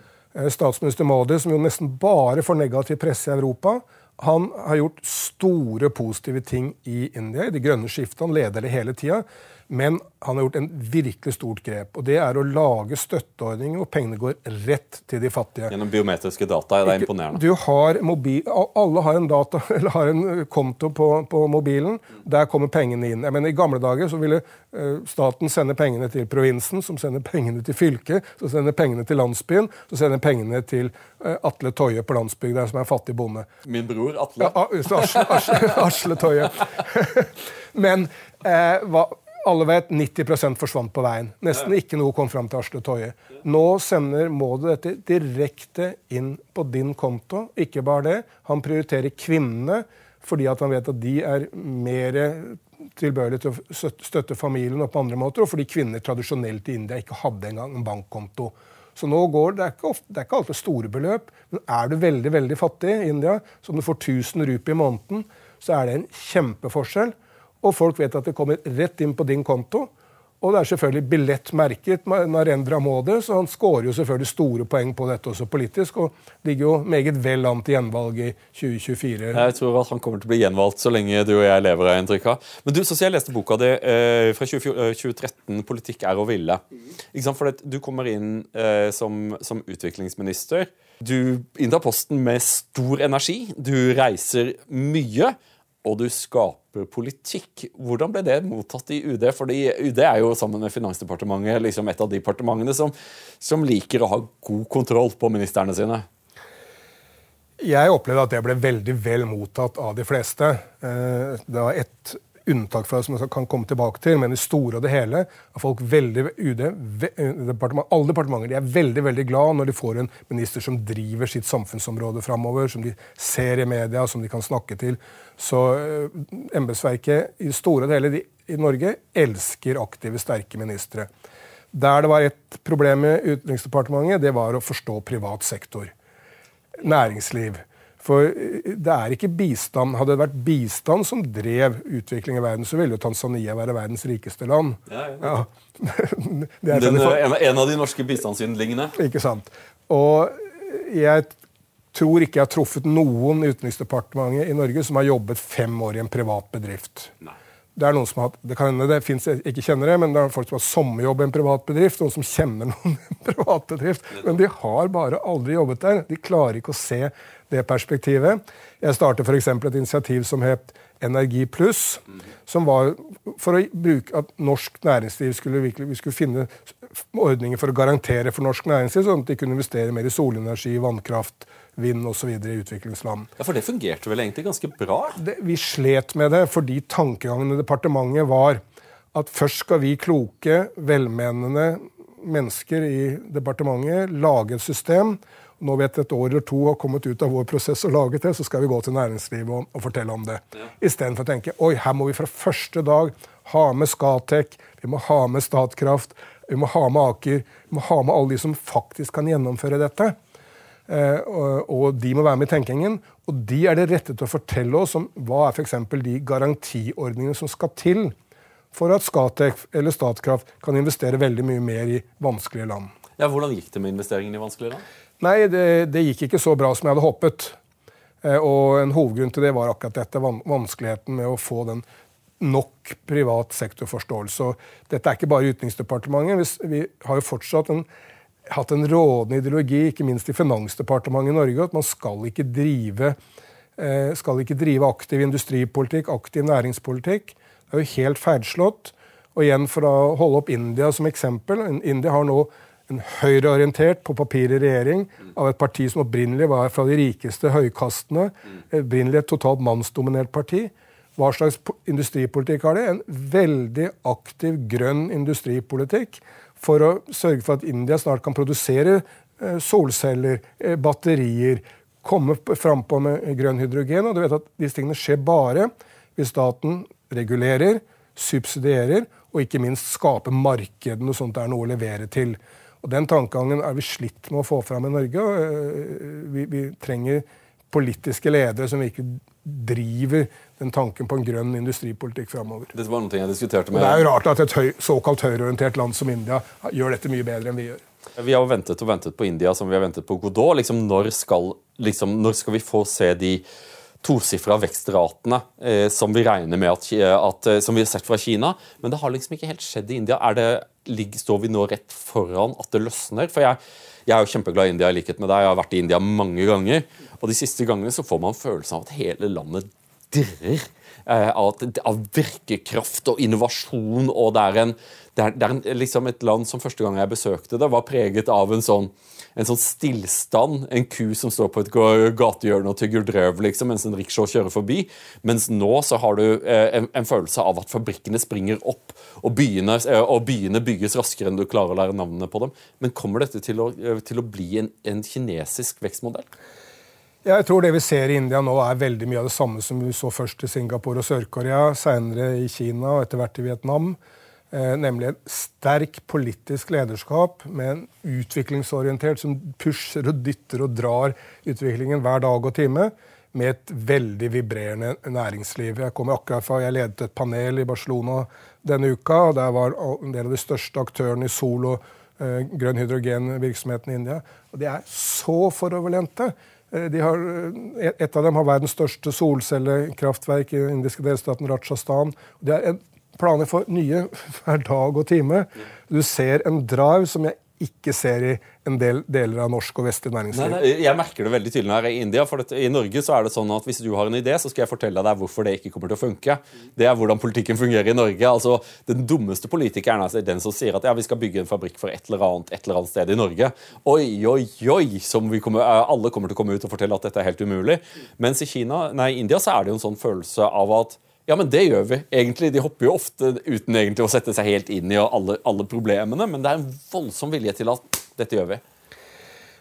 Statsminister Modi, som jo nesten bare får negativ presse i Europa, han har gjort store positive ting i India, i det grønne skiftet. Han leder det hele tida. Men han har gjort en virkelig stort grep. og Det er å lage støtteordninger hvor pengene går rett til de fattige. Gjennom biometriske data. Det er imponerende. Du har mobil, alle har en, data, eller har en konto på, på, mobilen. Der kommer pengene inn. Jeg mener, I gamle dager så ville uh, staten sende pengene til provinsen, som sender pengene til fylket, som sender pengene til landsbyen, som sender pengene til uh, Atle Toje på landsbygda, som er en fattig bonde. Min bror Atle. Ja, Asle, Asle, Asle Toje. Men eh, hva alle vet 90% forsvant på veien. Nesten ikke noe kom fram til Asle Toje. Nå sender Maud dette direkte inn på din konto. Ikke bare det. Han prioriterer kvinnene fordi han vet at de er mer tilbøyelige til å støtte familien og på andre måter, og fordi kvinner tradisjonelt i India ikke hadde engang en bankkonto. Så nå går, Det er ikke, ofte, det er ikke alltid store beløp, men er du veldig veldig fattig i India, som du får 1000 rupier i måneden, så er det en kjempeforskjell. Og folk vet at det kommer rett inn på din konto. Og det er selvfølgelig billettmerket Narendra Modi, så han skårer jo selvfølgelig store poeng på dette også politisk. Og ligger jo meget vel an til gjenvalg i 2024. Jeg tror at han kommer til å bli gjenvalgt så lenge du og jeg lever, har inntrykk av. Men du, så jeg leste boka di eh, fra 2013, eh, 'Politikk er å ville'. For du kommer inn eh, som, som utviklingsminister. Du inntar posten med stor energi. Du reiser mye og du skaper politikk. Hvordan ble det mottatt i UD? Fordi UD er jo sammen med Finansdepartementet liksom et av de departementene som, som liker å ha god kontroll på ministrene sine. Jeg opplevde at det ble veldig vel mottatt av de fleste. Eh, det var ett unntak fra som jeg kan komme tilbake til, men i store og det hele er folk veldig UD, departement, Alle departementer de er veldig veldig glad når de får en minister som driver sitt samfunnsområde framover, som de ser i media, som de kan snakke til. Så uh, embetsverket i store og det hele de, i Norge elsker aktive, sterke ministre. Der det var et problem med Utenriksdepartementet, det var å forstå privat sektor. Næringsliv. For det er ikke bistand. Hadde det vært bistand som drev utvikling i verden, så ville jo Tanzania være verdens rikeste land. Ja, ja. Det er Den, sånn- eh, en, av de norske bistandsyndlingene. Ikke sant. Og jeg tror ikke jeg har truffet noen i Utenriksdepartementet i Norge som har jobbet fem år i en privat bedrift. Nei. Det er noen som har det kan hende det jeg ikke kjenner det, men det er folk som har sommerjobb i en privat bedrift, noen som kjenner noen i en privat bedrift. Men de har bare aldri jobbet der. De klarer ikke å se det perspektivet. Jeg startet f.eks. et initiativ som het Energi pluss, som var for å bruke at norsk næringsliv skulle virkelig, vi skulle finne ordninger for å garantere for norsk næringsliv, sånn at de kunne investere mer i solenergi, vannkraft, vind osv. i utviklingsland. Ja, For det fungerte vel egentlig ganske bra? Det, vi slet med det fordi tankegangen i departementet var at først skal vi kloke, velmenende mennesker i departementet lage et system. Når vi etter et år eller to har kommet ut av vår prosess og laget det, så skal vi gå til næringslivet og, og fortelle om det. Ja. Istedenfor å tenke oi, her må vi fra første dag ha med Skatec, vi må ha med Statkraft, vi må ha med Aker, vi må ha med alle de som faktisk kan gjennomføre dette. Eh, og, og, de må være med i tenkingen. Og de er det rette til å fortelle oss om hva er f.eks. de garantiordningene som skal til for at Skatec eller Statkraft kan investere veldig mye mer i vanskelige land. Ja, Hvordan gikk det med investeringene i vanskelige land? Nei, det, det, gikk ikke så bra som jeg hadde håpet. Eh, og en hovedgrunn til det var akkurat dette, vanskeligheten med å få den nok privat sektorforståelse. Og dette er ikke bare Utenriksdepartementet. Vi har jo fortsatt en, hatt en rådende ideologi, ikke minst i Finansdepartementet i Norge, at man skal ikke drive, eh, skal ikke drive aktiv industripolitikk, aktiv næringspolitikk. Det er jo helt feilslått. Og igjen for å holde opp India som eksempel. India har nå en høyreorientert, på papiret regjering av et parti som opprinnelig var fra de rikeste høykastene. Opprinnelig et totalt mannsdominert parti. Hva slags industripolitikk har de? En veldig aktiv grønn industripolitikk for å sørge for at India snart kan produsere solceller, batterier, komme frampå med grønn hydrogen. Og du vet at disse tingene skjer bare hvis staten regulerer, subsidierer og ikke minst skaper markedene sånn at det er noe å levere til. Og Den tankegangen er vi slitt med å få fram i Norge. Vi, vi trenger politiske ledere som ikke driver den tanken på en grønn industripolitikk framover. Dette var noe jeg diskuterte med... Det er jo rart at et høy, såkalt høyreorientert land som India gjør dette mye bedre enn vi gjør. Vi har ventet og ventet på India som vi har ventet på Godot. Liksom, når, skal, liksom, når skal vi få se de tosifra vekstratene eh, som vi regner med at, at, som vi har sett fra Kina? Men det har liksom ikke helt skjedd i India. Det står vi nå rett foran at det løsner? For jeg, jeg er jo kjempeglad i India, i likhet med deg. Jeg har vært i India mange ganger. Og de siste gangene så får man følelsen av at hele landet dirrer. Eh, av, av virkekraft og innovasjon. Og det er, en, det er, det er liksom et land som første gang jeg besøkte det, var preget av en sånn en sånn stillstand. En ku som står på et gatehjørne og tygger drøv liksom, mens en rickshaw kjører forbi. Mens nå så har du eh, en, en, følelse av at fabrikkene springer opp, og byene, eh, og byene, bygges raskere enn du klarer å lære navnene på dem. Men kommer dette til å, eh, til å bli en, en kinesisk vekstmodell? Jeg tror det vi ser i India nå, er veldig mye av det samme som vi så først i Singapore og Sør-Korea, senere i Kina og etter hvert i Vietnam. Eh, nemlig et sterk politisk lederskap med en utviklingsorientert som pusher og dytter og drar utviklingen hver dag og time. Med et veldig vibrerende næringsliv. Jeg kommer akkurat fra, jeg ledet et panel i Barcelona denne uka. og Der var en del av de største aktørene i sol- og eh, grønn hydrogenvirksomheten i India. Og de er så foroverlente. Eh, de har, eh, et av dem har verdens største solcellekraftverk i den indiske delstaten Rajasthan. Det er en planer for nye hver dag og time. Du ser en drive som jeg ikke ser i en del deler av norsk og vestlig næringsliv. Nei, nei, jeg merker det veldig tydelig når jeg er i India. for I Norge så er det sånn at hvis du har en idé, så skal jeg fortelle deg hvorfor det ikke kommer til å funke. Det er hvordan politikken fungerer i Norge. altså Den dummeste politikeren er den som sier at ja, vi skal bygge en fabrikk for et eller annet et eller annet sted i Norge. Oi, oi, oi! som kommer, Alle kommer til å komme ut og fortelle at dette er helt umulig. Mens i Kina, nei, India så er det jo en sånn følelse av at ja, men det gjør vi. egentlig. De hopper jo ofte uten egentlig å sette seg helt inn i alle, alle problemene, men det er en voldsom vilje til at dette gjør vi.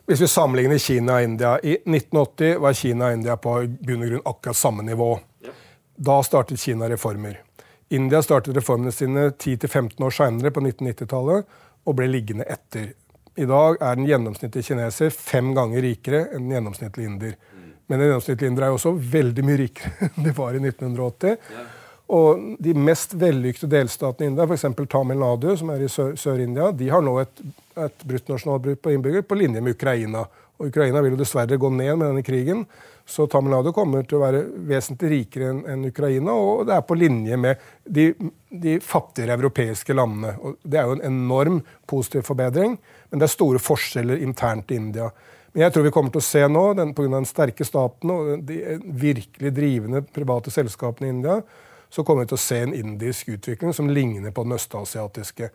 Hvis vi sammenligner Kina og India I 1980 var Kina og India på bunn og grunn akkurat samme nivå. Da startet Kina reformer. India startet reformene sine 10-15 år seinere, på 1990-tallet, og ble liggende etter. I dag er den gjennomsnittlige kineser fem ganger rikere enn den gjennomsnittlige inder. Men en gjennomsnittlig er jo også veldig mye rikere enn de var i 1980. Ja. Og de mest vellykkede delstatene i India, f.eks. Tamil Nadu, som er i Sør-India, de har nå et, et bruttonasjonalbruk på innbygger på linje med Ukraina. Og Ukraina vil jo dessverre gå ned med denne krigen. Så Tamil Nadu kommer til å være vesentlig rikere enn en Ukraina, og det er på linje med de, de, fattigere europeiske landene. Og det er jo en enorm positiv forbedring, men det er store forskjeller internt i India. Men jeg tror vi kommer til å se nå, pga. den sterke staten og de virkelig drivende private selskapene i India, så kommer vi til å se en indisk utvikling som ligner på den østasiatiske.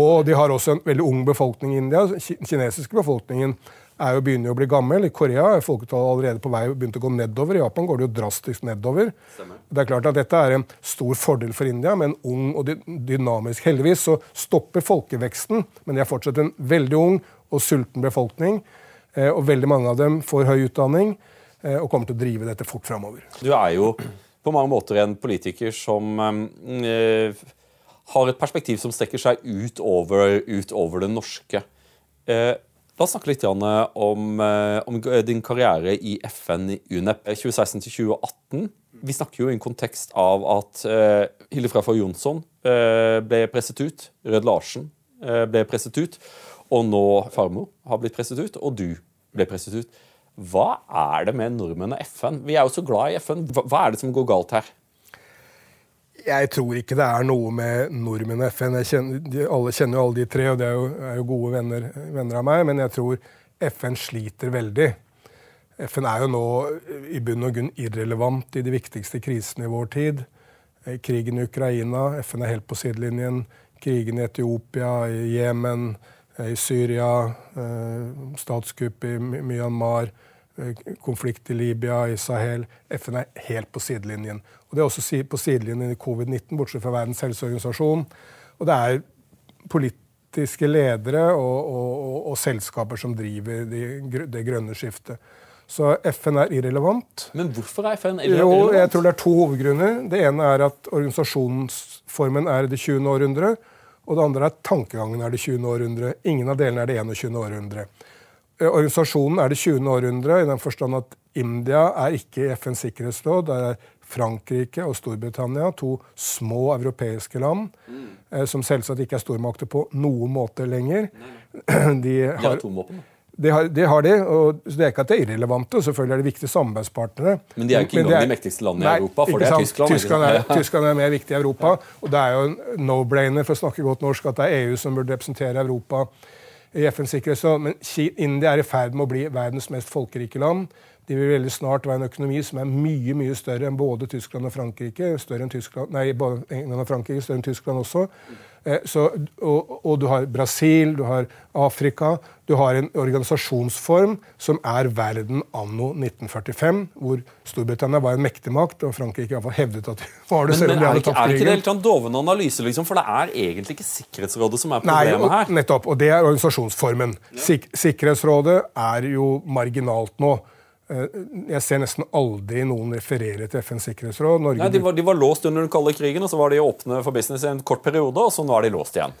Og de har også en veldig ung befolkning i India. Den kinesiske befolkningen er jo begynner å bli gammel. I Korea er folketallet allerede på vei begynt å gå nedover. I Japan går det jo drastisk nedover. Det er klart at Dette er en stor fordel for India, med en ung og dynamisk Heldigvis så stopper folkeveksten, men de er fortsatt en veldig ung og sulten befolkning. Eh, og veldig mange av dem får høy utdanning eh, og kommer til å drive dette fort framover. Du er jo på mange måter en politiker som øh, har et perspektiv som strekker seg utover, utover det norske. Eh, La oss snakke litt om, om, din karriere i FN i UNEP 2016-2018. Vi snakker jo i en kontekst av at eh, Hilde Frafjord Jonsson eh, ble presset ut. Rød Larsen ble presset ut og nå Farmo har blitt presset ut, og du ble presset ut. Hva er det med nordmenn og FN? Vi er jo så glad i FN. Hva er det som går galt her? Jeg tror ikke det er noe med nordmenn og FN. Kjenner, de, alle kjenner jo alle de tre, og de er jo, er jo gode venner, venner, av meg. Men jeg tror FN sliter veldig. FN er jo nå i bunn og grunn irrelevant i de viktigste krisene i vår tid. Eh, krigen i Ukraina, FN er helt på sidelinjen. Krigen i Etiopia, i Jemen, i Syria, eh, statskupp i Myanmar, eh, konflikt i Libya, i Sahel. FN er helt på sidelinjen. Og Det er også på sidelinjen i covid-19, bortsett fra Verdens helseorganisasjon. Og det er politiske ledere og, og, og, og selskaper som driver de, det grønne skiftet. Så FN er irrelevant. Men hvorfor er FN irrelevant? Jo, jeg tror det er to hovedgrunner. Det ene er at organisasjonsformen er i det 20. århundre. Og det andre er tankegangen er det 20. århundre. Ingen av delene er det 21. århundre. Eh, organisasjonen er det 20. århundre i den forstand at India er ikke i FNs sikkerhetsråd. Det er Frankrike og Storbritannia, to små europeiske land, mm. som selvsagt ikke er stormakter på noen måte lenger. De har, ja, atomvåpen. Det har, det har, de, og Det er ikke at de er irrelevante, selvfølgelig er det viktige samarbeidspartnere. Men de er jo ikke engang de mektigste landene i Europa, for det er Tyskland. Tyskland er, Tyskland er, mer viktig i Europa. Og det er jo en no-brainer for å snakke godt norsk at det er EU som burde representere Europa i FNs sikkerhetsråd. Men India er i ferd med å bli verdens mest folkerike land. De vil veldig snart være en økonomi som er mye mye større enn både Tyskland og Frankrike. Større enn Tyskland, nei, både England og Frankrike, større enn Tyskland også. Eh, så, og, og, du har Brasil, du har Afrika. Du har en organisasjonsform som er verden anno 1945, hvor Storbritannia var en mektig makt, og Frankrike iallfall hevdet at de var det. Men, men er, det ikke, er det ikke det helt sånn doven analyse, liksom? For det er egentlig ikke Sikkerhetsrådet som er problemet Nei, og, her? Nettopp, og det er organisasjonsformen. Sik Sikkerhetsrådet er jo marginalt nå. Eh, jeg ser nesten aldri noen referere til FNs sikkerhetsråd. Norge Nei, de var, de var, låst under den kalde krigen, og så var de åpne for business i en kort periode, og så nå er de låst igjen.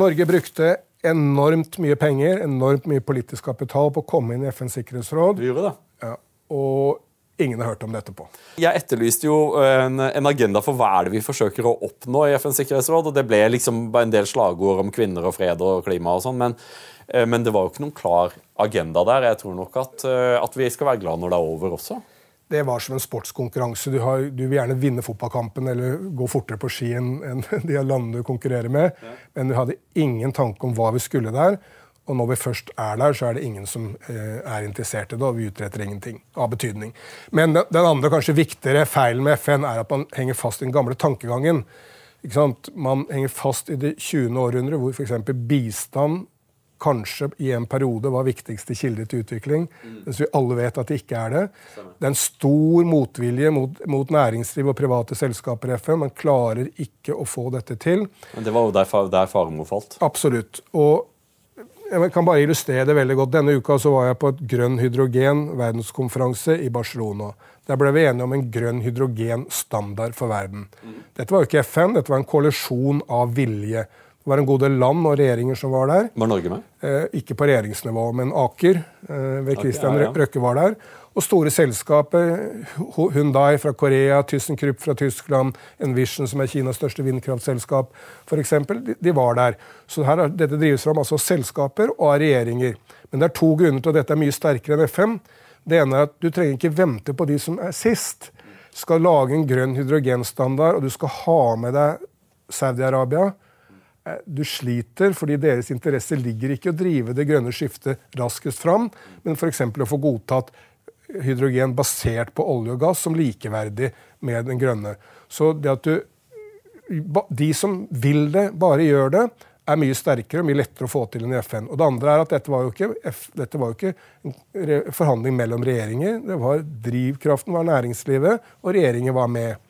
Norge brukte enormt mye penger, enormt mye politisk kapital på å komme inn i FNs sikkerhetsråd. Vi gjorde det. Ja, og ingen har hørt om det etterpå. Jeg etterlyste jo en, en, agenda for hva er det vi forsøker å oppnå i FNs sikkerhetsråd. og Det ble liksom en del slagord om kvinner og fred og klima og sånn. Men, eh, men, det var jo ikke noen klar agenda der. Jeg tror nok at, eh, at, vi skal være glad når det er over også. Det var som en sportskonkurranse. Du, har, du vil gjerne vinne fotballkampen eller gå fortere på ski enn, enn de landene du konkurrerer med. Ja. Men du hadde ingen tanke om hva vi skulle der. Og når vi først er der, så er det ingen som eh, er interessert i det, og vi utretter ingenting av betydning. Men den, den andre, kanskje viktigere feilen med FN er at man henger fast i den gamle tankegangen. Man henger fast i det 20. århundret, hvor f.eks. bistand kanskje i en periode var viktigste kilde til utvikling, mm. mens vi alle vet at det ikke er det. Det er en stor motvilje mot, mot næringsliv og private selskaper i FN. Man klarer ikke å få dette til. Men Det var jo der, der Faremo falt? Absolutt. Og jeg kan bare illustrere det veldig godt. Denne uka så var jeg på et grønn hydrogen verdenskonferanse i Barcelona. Der ble vi enige om en grønn hydrogenstandard for verden. Dette var jo ikke FN, dette var en koalisjon av vilje. Det var en god del land og regjeringer som var der. Var Norge med? Eh, ikke på regjeringsnivå, men Aker eh, ved Christian okay, ja, ja. Røkke var der. Og store selskaper, Hundai fra Korea, ThyssenKrupp fra Tyskland, Envision, som er Kinas største vindkraftselskap, f.eks., de, de var der. Så her, dette drives fram altså selskaper og av regjeringer. Men det er to grunner til at dette er mye sterkere enn FN. Det ene er at du trenger ikke vente på de som er sist. Du skal lage en grønn hydrogenstandard, og du skal ha med deg Saudi-Arabia. Eh, du sliter fordi deres interesse ligger ikke i å drive det grønne skiftet raskest fram, men f.eks. å få godtatt hydrogen basert på olje og gass som likeverdig med den grønne. Så det at du De som vil det, bare gjør det, er mye sterkere og mye lettere å få til enn i FN. Og det andre er at dette var jo ikke, dette var jo ikke en forhandling mellom regjeringer. Det var Drivkraften var næringslivet, og regjeringen var med.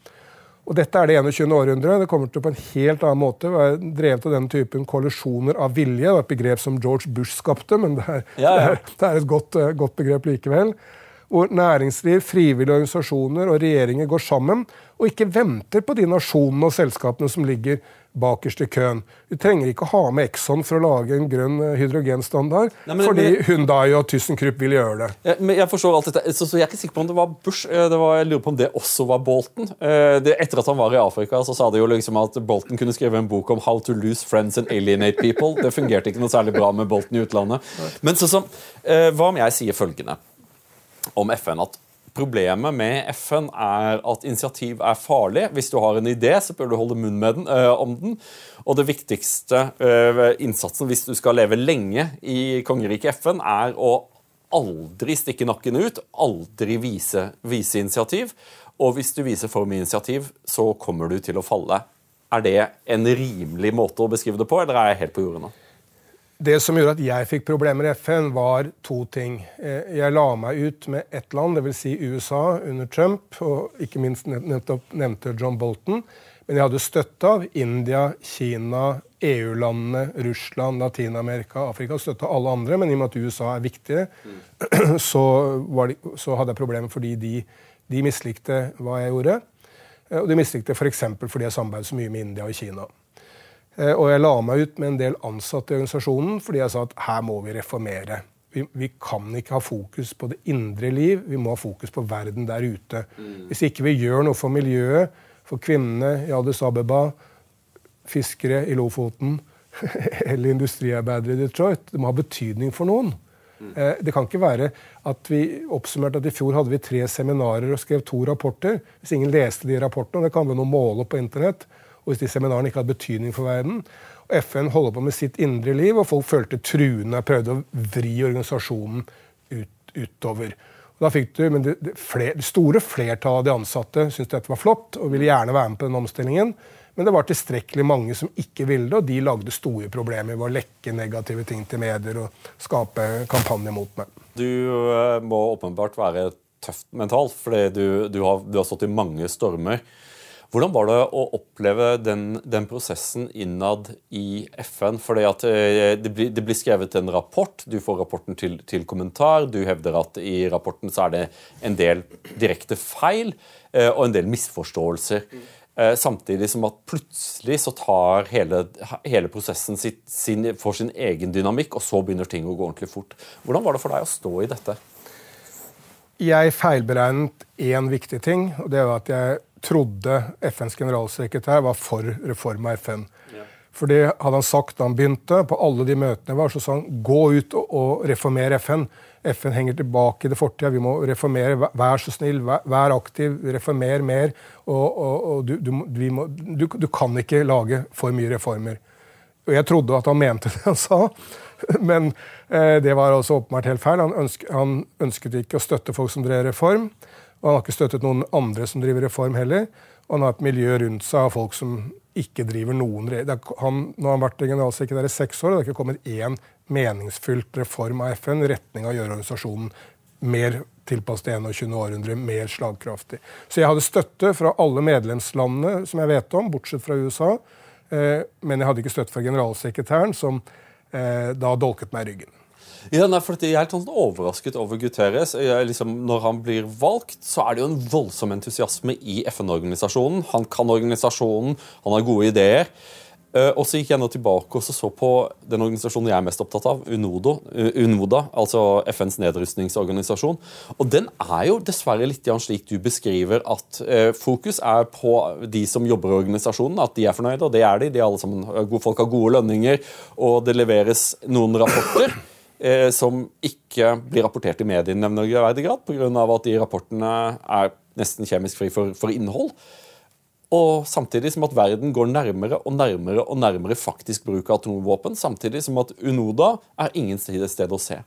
Og dette er det 21. århundre. Det kommer til på en helt annen måte være drevet av den typen koalisjoner av vilje. Det var et begrep som George Bush skapte, men det er, ja, ja. Det er, det er et godt, eh, godt, begrep likevel. Hvor næringsliv, frivillige organisasjoner og regjeringer går sammen og ikke venter på de nasjonene og selskapene som ligger bakerst i køen. Du trenger ikke å ha med Exxon for å lage en grønn eh, hydrogenstandard, Nei, men, fordi men, Hundai og ThyssenKrupp vil gjøre det. Jeg, men jeg forstår alt dette, så, så, Jeg er ikke sikker på om det var Bush. Eh, det var, jeg lurer på om det også var Bolton. Eh, det, etter at han var i Afrika, så sa de jo liksom at Bolton kunne skrive en bok om 'How to lose friends and alienate people'. Det fungerte ikke noe særlig bra med Bolton i utlandet. Men så, så, hva om jeg sier følgende om FN? at Problemet med FN er at initiativ er farlig. Hvis du har en idé, så bør du holde munn den, øh, om den. Og det viktigste øh, innsatsen hvis du skal leve lenge i kongeriket FN, er å aldri stikke nakken ut, aldri vise, vise initiativ. Og hvis du viser for mye initiativ, så kommer du til å falle. Er det en rimelig måte å beskrive det på, eller er jeg helt på jordet nå? Det som gjorde at jeg fikk problemer i FN, var to ting. Eh, jeg la meg ut med ett land, dvs. Si USA, under Trump, og ikke minst nettopp nevnte John Bolton. Men jeg hadde støtte av India, Kina, EU-landene, Russland, Latin-Amerika, Afrika. Støtte av alle andre, men i og med at USA er viktige, så, de, så hadde jeg problemer fordi de, de mislikte hva jeg gjorde. Eh, og de mislikte f.eks. For fordi jeg samarbeidet så mye med India og Kina. Eh, og jeg la meg ut med en del ansatte i organisasjonen fordi jeg sa at her må vi reformere. Vi, vi, kan ikke ha fokus på det indre liv, vi må ha fokus på verden der ute. Mm. Hvis ikke vi gjør noe for miljøet, for kvinnene i Addis Abeba, fiskere i Lofoten eller industriarbeidere i Detroit, det må ha betydning for noen. Mm. Eh, det kan ikke være at vi oppsummerte at i fjor hadde vi tre seminarer og skrev to rapporter. Hvis ingen leste de rapportene, det kan vi nå måle på internett, og hvis de seminarene ikke hadde betydning for verden. Og FN holder på med sitt indre liv, og folk følte truende og prøvde å vri organisasjonen ut, utover. Og da fikk du, men det, det, fler, det store flertallet av de ansatte syntes dette var flott og ville gjerne være med på den omstillingen. Men det var tilstrekkelig mange som ikke ville det, og de lagde store problemer ved å lekke negative ting til medier og skape kampanje mot meg. Du uh, må åpenbart være tøft mentalt, fordi du, du, har, du har stått i mange stormer. Hvordan var det å oppleve den, den prosessen innad i FN? At eh, det blir, det blir, skrevet en rapport, du får rapporten til, til, kommentar. Du hevder at i rapporten så er det en del direkte feil eh, og en del misforståelser. Eh, samtidig som at plutselig så tar hele, hele prosessen sitt, sin, får sin egen dynamikk, og så begynner ting å gå ordentlig fort. Hvordan var det for deg å stå i dette? Jeg feilberegnet én viktig ting, og det var at jeg trodde FNs generalsekretær var for reform av FN. Ja. For det hadde han sagt da han begynte. På alle de møtene var, så sa han gå ut og, og reformer FN. FN henger tilbake i det fortida. Vi må reformere. Vær så snill, vær, vær aktiv, reformer mer. Og, og, og du, du, må, du, du, kan ikke lage for mye reformer. Og jeg trodde at han mente det han sa, men eh, det var altså åpenbart helt feil. Han, ønsk, han ønsket ikke å støtte folk som drev reform. Og han har ikke støttet noen andre som driver reform heller. Og han har et miljø rundt seg av folk som ikke driver noen han, Nå har han vært generalsekretær i seks år, og det har ikke kommet én meningsfylt reform av FN i retning av å gjøre organisasjonen mer tilpasset det 21. århundre, mer slagkraftig. Så jeg hadde støtte fra alle medlemslandene som jeg vet om, bortsett fra USA. Eh, men jeg hadde ikke støtte fra generalsekretæren, som eh, da dolket meg i ryggen. Ja, nei, for Jeg er helt sånn overrasket over Guterres. Liksom, når han blir valgt, så er det jo en voldsom entusiasme i FN-organisasjonen. Han kan organisasjonen, han har gode ideer. Uh, og så gikk jeg nå tilbake og så på den organisasjonen jeg er mest opptatt av, UNODO, uh, UNODA, altså FNs nedrustningsorganisasjon. Og den er jo dessverre litt slik du beskriver, at uh, fokus er på de som jobber i organisasjonen, at de er fornøyde, og det er de. de er alle sammen, folk har gode lønninger, og det leveres noen rapporter. Som ikke blir rapportert i mediene i nevneverdig grad, pga. at de rapportene er nesten kjemisk fri for, for innhold. Og samtidig som at verden går nærmere og nærmere og nærmere faktisk bruk av atomvåpen. Samtidig som at UNODA er ingen sted å se.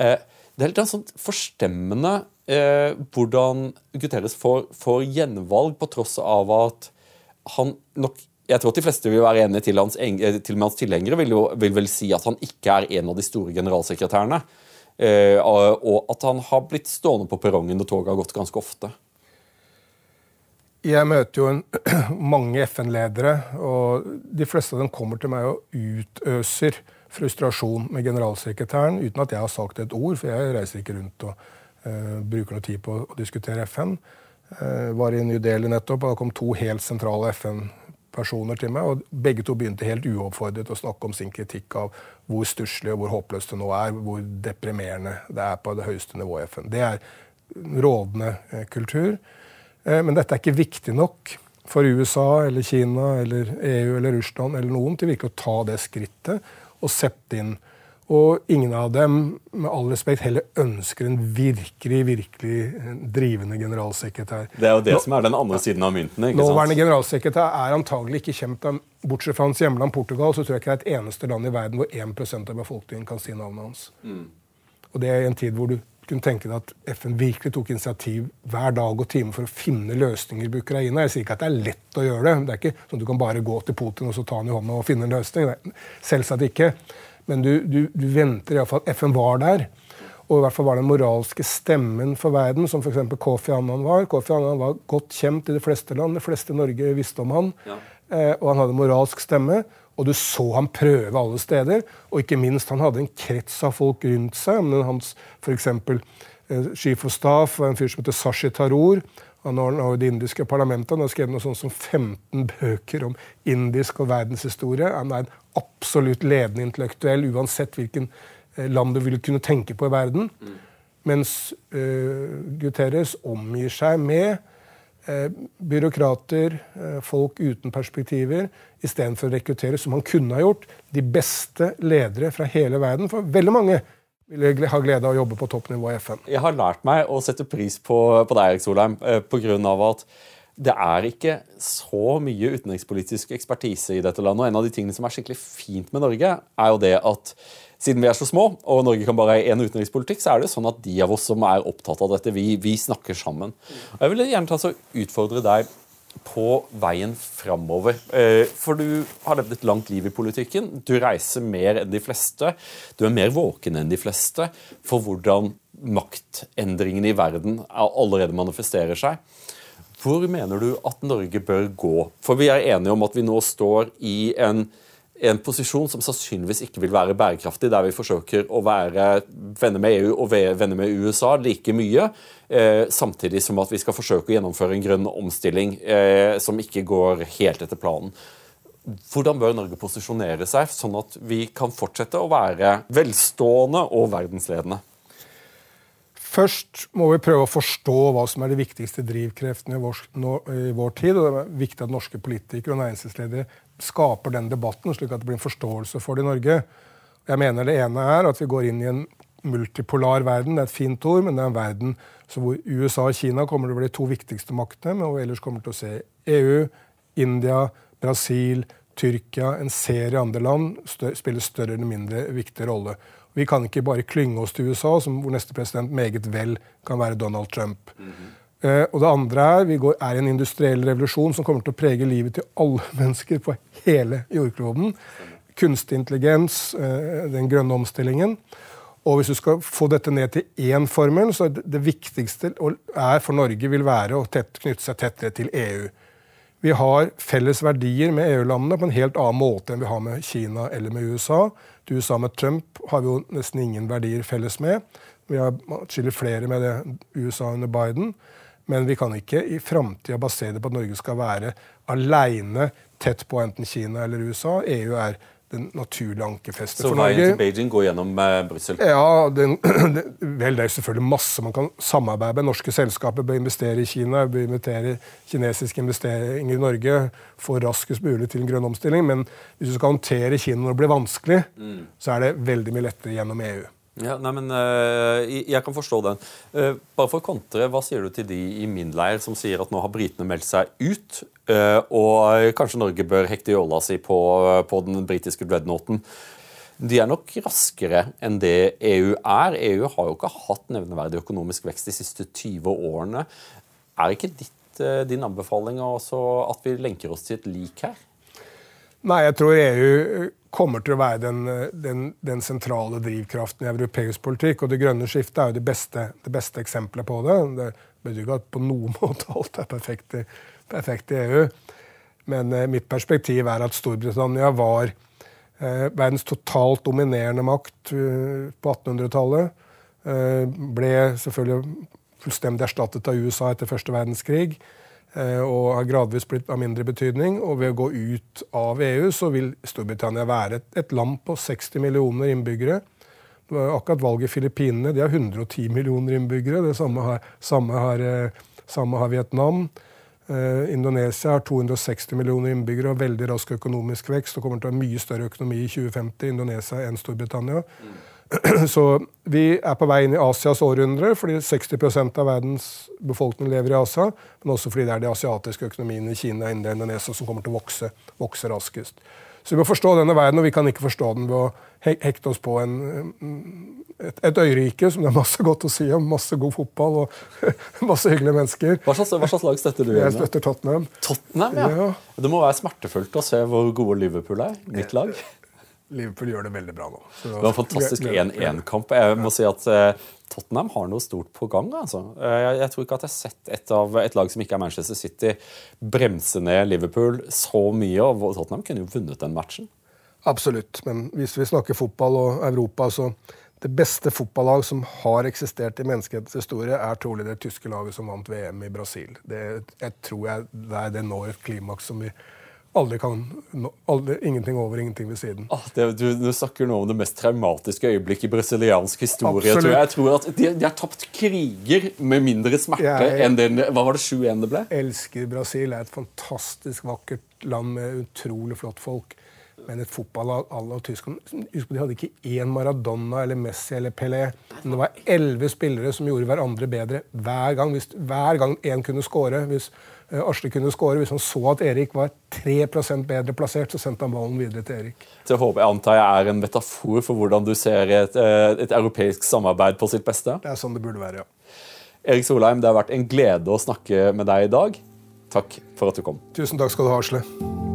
Eh, det er litt sånn forstemmende eh, hvordan Guterres får, får, gjenvalg på tross av at han nok jeg tror at de fleste vil være enige til hans, eh, til hans tilhengere vil, jo, vil vel si at han ikke er en av de store generalsekretærene. Eh, og at han har blitt stående på perrongen når toget har gått ganske ofte. Jeg møter jo en, mange FN-ledere, og de fleste av dem kommer til meg og utøser frustrasjon med generalsekretæren uten at jeg har sagt et ord, for jeg reiser ikke rundt og uh, bruker noe tid på å diskutere FN. Uh, var i New Delhi nettopp, og da kom to helt sentrale FN-personer til meg. og Begge to begynte helt uoppfordret å snakke om sin kritikk av hvor stusslig og hvor håpløst det nå er, hvor deprimerende det er på det høyeste nivået i FN. Det er rådende uh, kultur. Eh, men dette er ikke viktig nok for USA eller Kina eller EU eller Russland eller noen til virkelig å ta det skrittet og sette inn. Og ingen av dem med all respekt, heller ønsker en virkelig virkelig drivende generalsekretær. Det er jo det Nå, som er den andre siden av mynten. ikke Nåværende generalsekretær er antagelig ikke kjent av Bortsett fra hans hjemland Portugal, så tror jeg ikke det er et eneste land i verden hvor 1% av befolkningen kan si navnet hans. Mm. Og det er i en tid hvor du kunne tenke deg at FN virkelig tok initiativ hver dag og time for å finne løsninger i Ukraina. Jeg sier ikke at det er lett å gjøre det. Det er ikke sånn at du kan bare gå til Putin og så ta han i hånda og finne en løsning. Selvsagt ikke. Men du, du, du venter iallfall at FN var der. Og i hvert fall var den moralske stemmen for verden, som f.eks. Kofi Annan var. Kofi Annan var godt kjent i de fleste land. De fleste i Norge visste om han. Ja. Eh, og han hadde moralsk stemme. Og du så ham prøve alle steder. Og ikke minst, han hadde en krets av folk rundt seg. Men hans f.eks. Eh, chief of staff var en fyr som heter Sashi Taror. Han har det indiske parlamentet. Han har skrevet noe sånt som 15 bøker om indisk og verdenshistorie. Han er en absolutt ledende intellektuell uansett hvilken eh, land du vil kunne tenke på i verden. Mm. Mens uh, Guterres omgir seg med uh, byråkrater, uh, folk uten perspektiver, istedenfor å rekruttere, som han kunne ha gjort, de beste ledere fra hele verden. For veldig mange ville ha glede av å jobbe på toppnivå i FN. Jeg har lært meg å sette pris på, på deg, Erik Solheim, eh, pga. at det er ikke så mye utenrikspolitisk ekspertise i dette landet. Og en av de tingene som er skikkelig fint med Norge, er jo det at siden vi er så små, og Norge kan bare ha én utenrikspolitikk, så er det sånn at de av oss som er opptatt av dette, vi, vi snakker sammen. Og Jeg vil gjerne ta så utfordre deg på veien framover. Eh, for du har levd et langt liv i politikken. Du reiser mer enn de fleste. Du er mer våken enn de fleste for hvordan maktendringene i verden allerede manifesterer seg. Hvor mener du at Norge bør gå? For vi er enige om at vi nå står i en en posisjon som sannsynligvis ikke vil være bærekraftig, der vi forsøker å være venner med EU og venner med USA like mye, eh, samtidig som at vi skal forsøke å gjennomføre en grønn omstilling eh, som ikke går helt etter planen. Hvordan bør Norge posisjonere seg, sånn at vi kan fortsette å være velstående og verdensledende? Først må vi prøve å forstå hva som er de viktigste drivkreftene i vår, i vår tid. og Det er viktig at norske politikere og næringslivsledere skaper den debatten, slik at det blir en forståelse for det i Norge. Jeg mener Det ene er at vi går inn i en multipolar verden. Det er et fint ord, men det er en verden hvor USA og Kina kommer til å bli de to viktigste maktene, men hvor ellers kommer til å se EU, India, Brasil, Tyrkia, en serie andre land spiller større eller mindre viktig rolle. Vi kan ikke bare klynge oss til USA, som, hvor neste president meget vel kan være Donald Trump. Mm -hmm. Eh, og det andre er vi går, er en industriell revolusjon som kommer til å prege livet til alle mennesker på hele jordkloden. Kunstig intelligens, eh, den grønne omstillingen. Og hvis du skal få dette ned til én formel, så er det, viktigste for Norge vil være å tett, knytte seg tettere til EU. Vi har felles verdier med EU-landene på en helt annen måte enn vi har med Kina eller med USA. Til USA med Trump har vi jo nesten ingen verdier felles med. Vi har atskillig flere med det USA under Biden. Men vi kan ikke i framtida basere det på at Norge skal være aleine tett på enten Kina eller USA. EU er den naturlige ankerfestet Så for veien til Norge. Beijing går gjennom eh, Brussel? Ja, den, det, vel, det er selvfølgelig masse man kan samarbeide med. Norske selskaper bør investere i Kina, bør invitere kinesiske investeringer i Norge, få raskest mulig til en grønn omstilling. Men hvis du skal håndtere Kina når det blir vanskelig, så er det veldig mye lettere gjennom EU. Ja, nei, men eh, jeg- kan forstå den. Uh, bare for å kontre, Hva sier du til de i min leir som sier at nå har britene meldt seg ut, uh, og kanskje Norge bør hekte jåla si på, på den britiske dreadnoughten? De er nok raskere enn det EU er. EU har jo ikke hatt nevneverdig økonomisk vekst de siste 20 årene. Er ikke ditt, din anbefaling at vi lenker oss til et lik her? Nei, jeg tror EU kommer til å være den, den, den sentrale drivkraften i europeisk politikk. Og det grønne skiftet er jo det beste, det beste eksempelet på det. Det betyr ikke at på noen måte alt er perfekt i, perfekt i EU. Men eh, mitt perspektiv er at Storbritannia var eh, verdens totalt dominerende makt uh, på 1800-tallet. Eh, ble selvfølgelig fullstendig erstattet av USA etter første verdenskrig. Eh, Og har gradvis blitt av mindre betydning. Og ved å gå ut av EU så vil Storbritannia være et, et land på 60 millioner innbyggere. Det var akkurat valget i Filippinene. De har 110 millioner innbyggere. Det samme har, samme har, eh, samme har Vietnam. Eh, Indonesia har 260 millioner innbyggere og veldig rask økonomisk vekst. og kommer til å ha mye større økonomi i 2050 Indonesia enn Storbritannia. Så vi er på vei inn i Asias århundre, fordi 60% av verdens befolkning lever i Asia. Men også fordi det er de asiatiske økonomiene i Kina, India og Indonesia som kommer til å vokse, vokse raskest. Så vi må forstå denne verden, og vi kan ikke forstå den ved å hekte oss på en, et, et øyrike som det er masse godt å si om. Masse god fotball og masse hyggelige mennesker. Hva slags, hva slags lag støtter du? Jeg igjen støtter Tottenham. Tottenham, ja. Ja. Det må være smertefullt å se hvor gode Liverpool er. Mitt lag. Liverpool gjør det veldig bra nå. Så Det var en fantastisk 1-1-kamp. Jeg må si at uh, Tottenham har noe stort på gang. Altså. Uh, jeg, jeg tror ikke at jeg har sett et, av, et lag som ikke er Manchester City, bremse ned Liverpool så mye. og Tottenham kunne jo vunnet den matchen. Absolutt. Men hvis vi snakker fotball og Europa, så det beste fotballag som har eksistert i menneskehetens historie, er trolig det tyske laget som vant VM i Brasil. Det, jeg tror jeg, det, er det når et klimaks som vi aldri kan aldri, Ingenting over, ingenting ved siden. Ah, det, du, du snakker nå om det mest traumatiske øyeblikket i brasiliansk historie. Absolutt. Tror jeg. jeg tror at de, de har tapt kriger med mindre smerte Jeg- enn den Hva var det 7-1 det ble? elsker Brasil. Det er et fantastisk vakkert land med utrolig flott folk. Men et fotballag à la Tyskland Husk på, De hadde ikke én Maradona eller Messi eller Pelé. Men det var elleve spillere som gjorde hverandre bedre hver gang. Hvis, hver gang én kunne score. Hvis Asle kunne skåre, hvis han så at Erik var 3% bedre plassert, så sendte han ballen videre til Erik. Jeg håper jeg antar jeg er en metafor for hvordan du ser et, eh, et europeisk samarbeid på sitt beste. Det er sånn det burde være, ja. Erik Solheim, det har vært en glede å snakke med deg i dag. Takk for at du kom. Tusen takk skal du ha, Asle.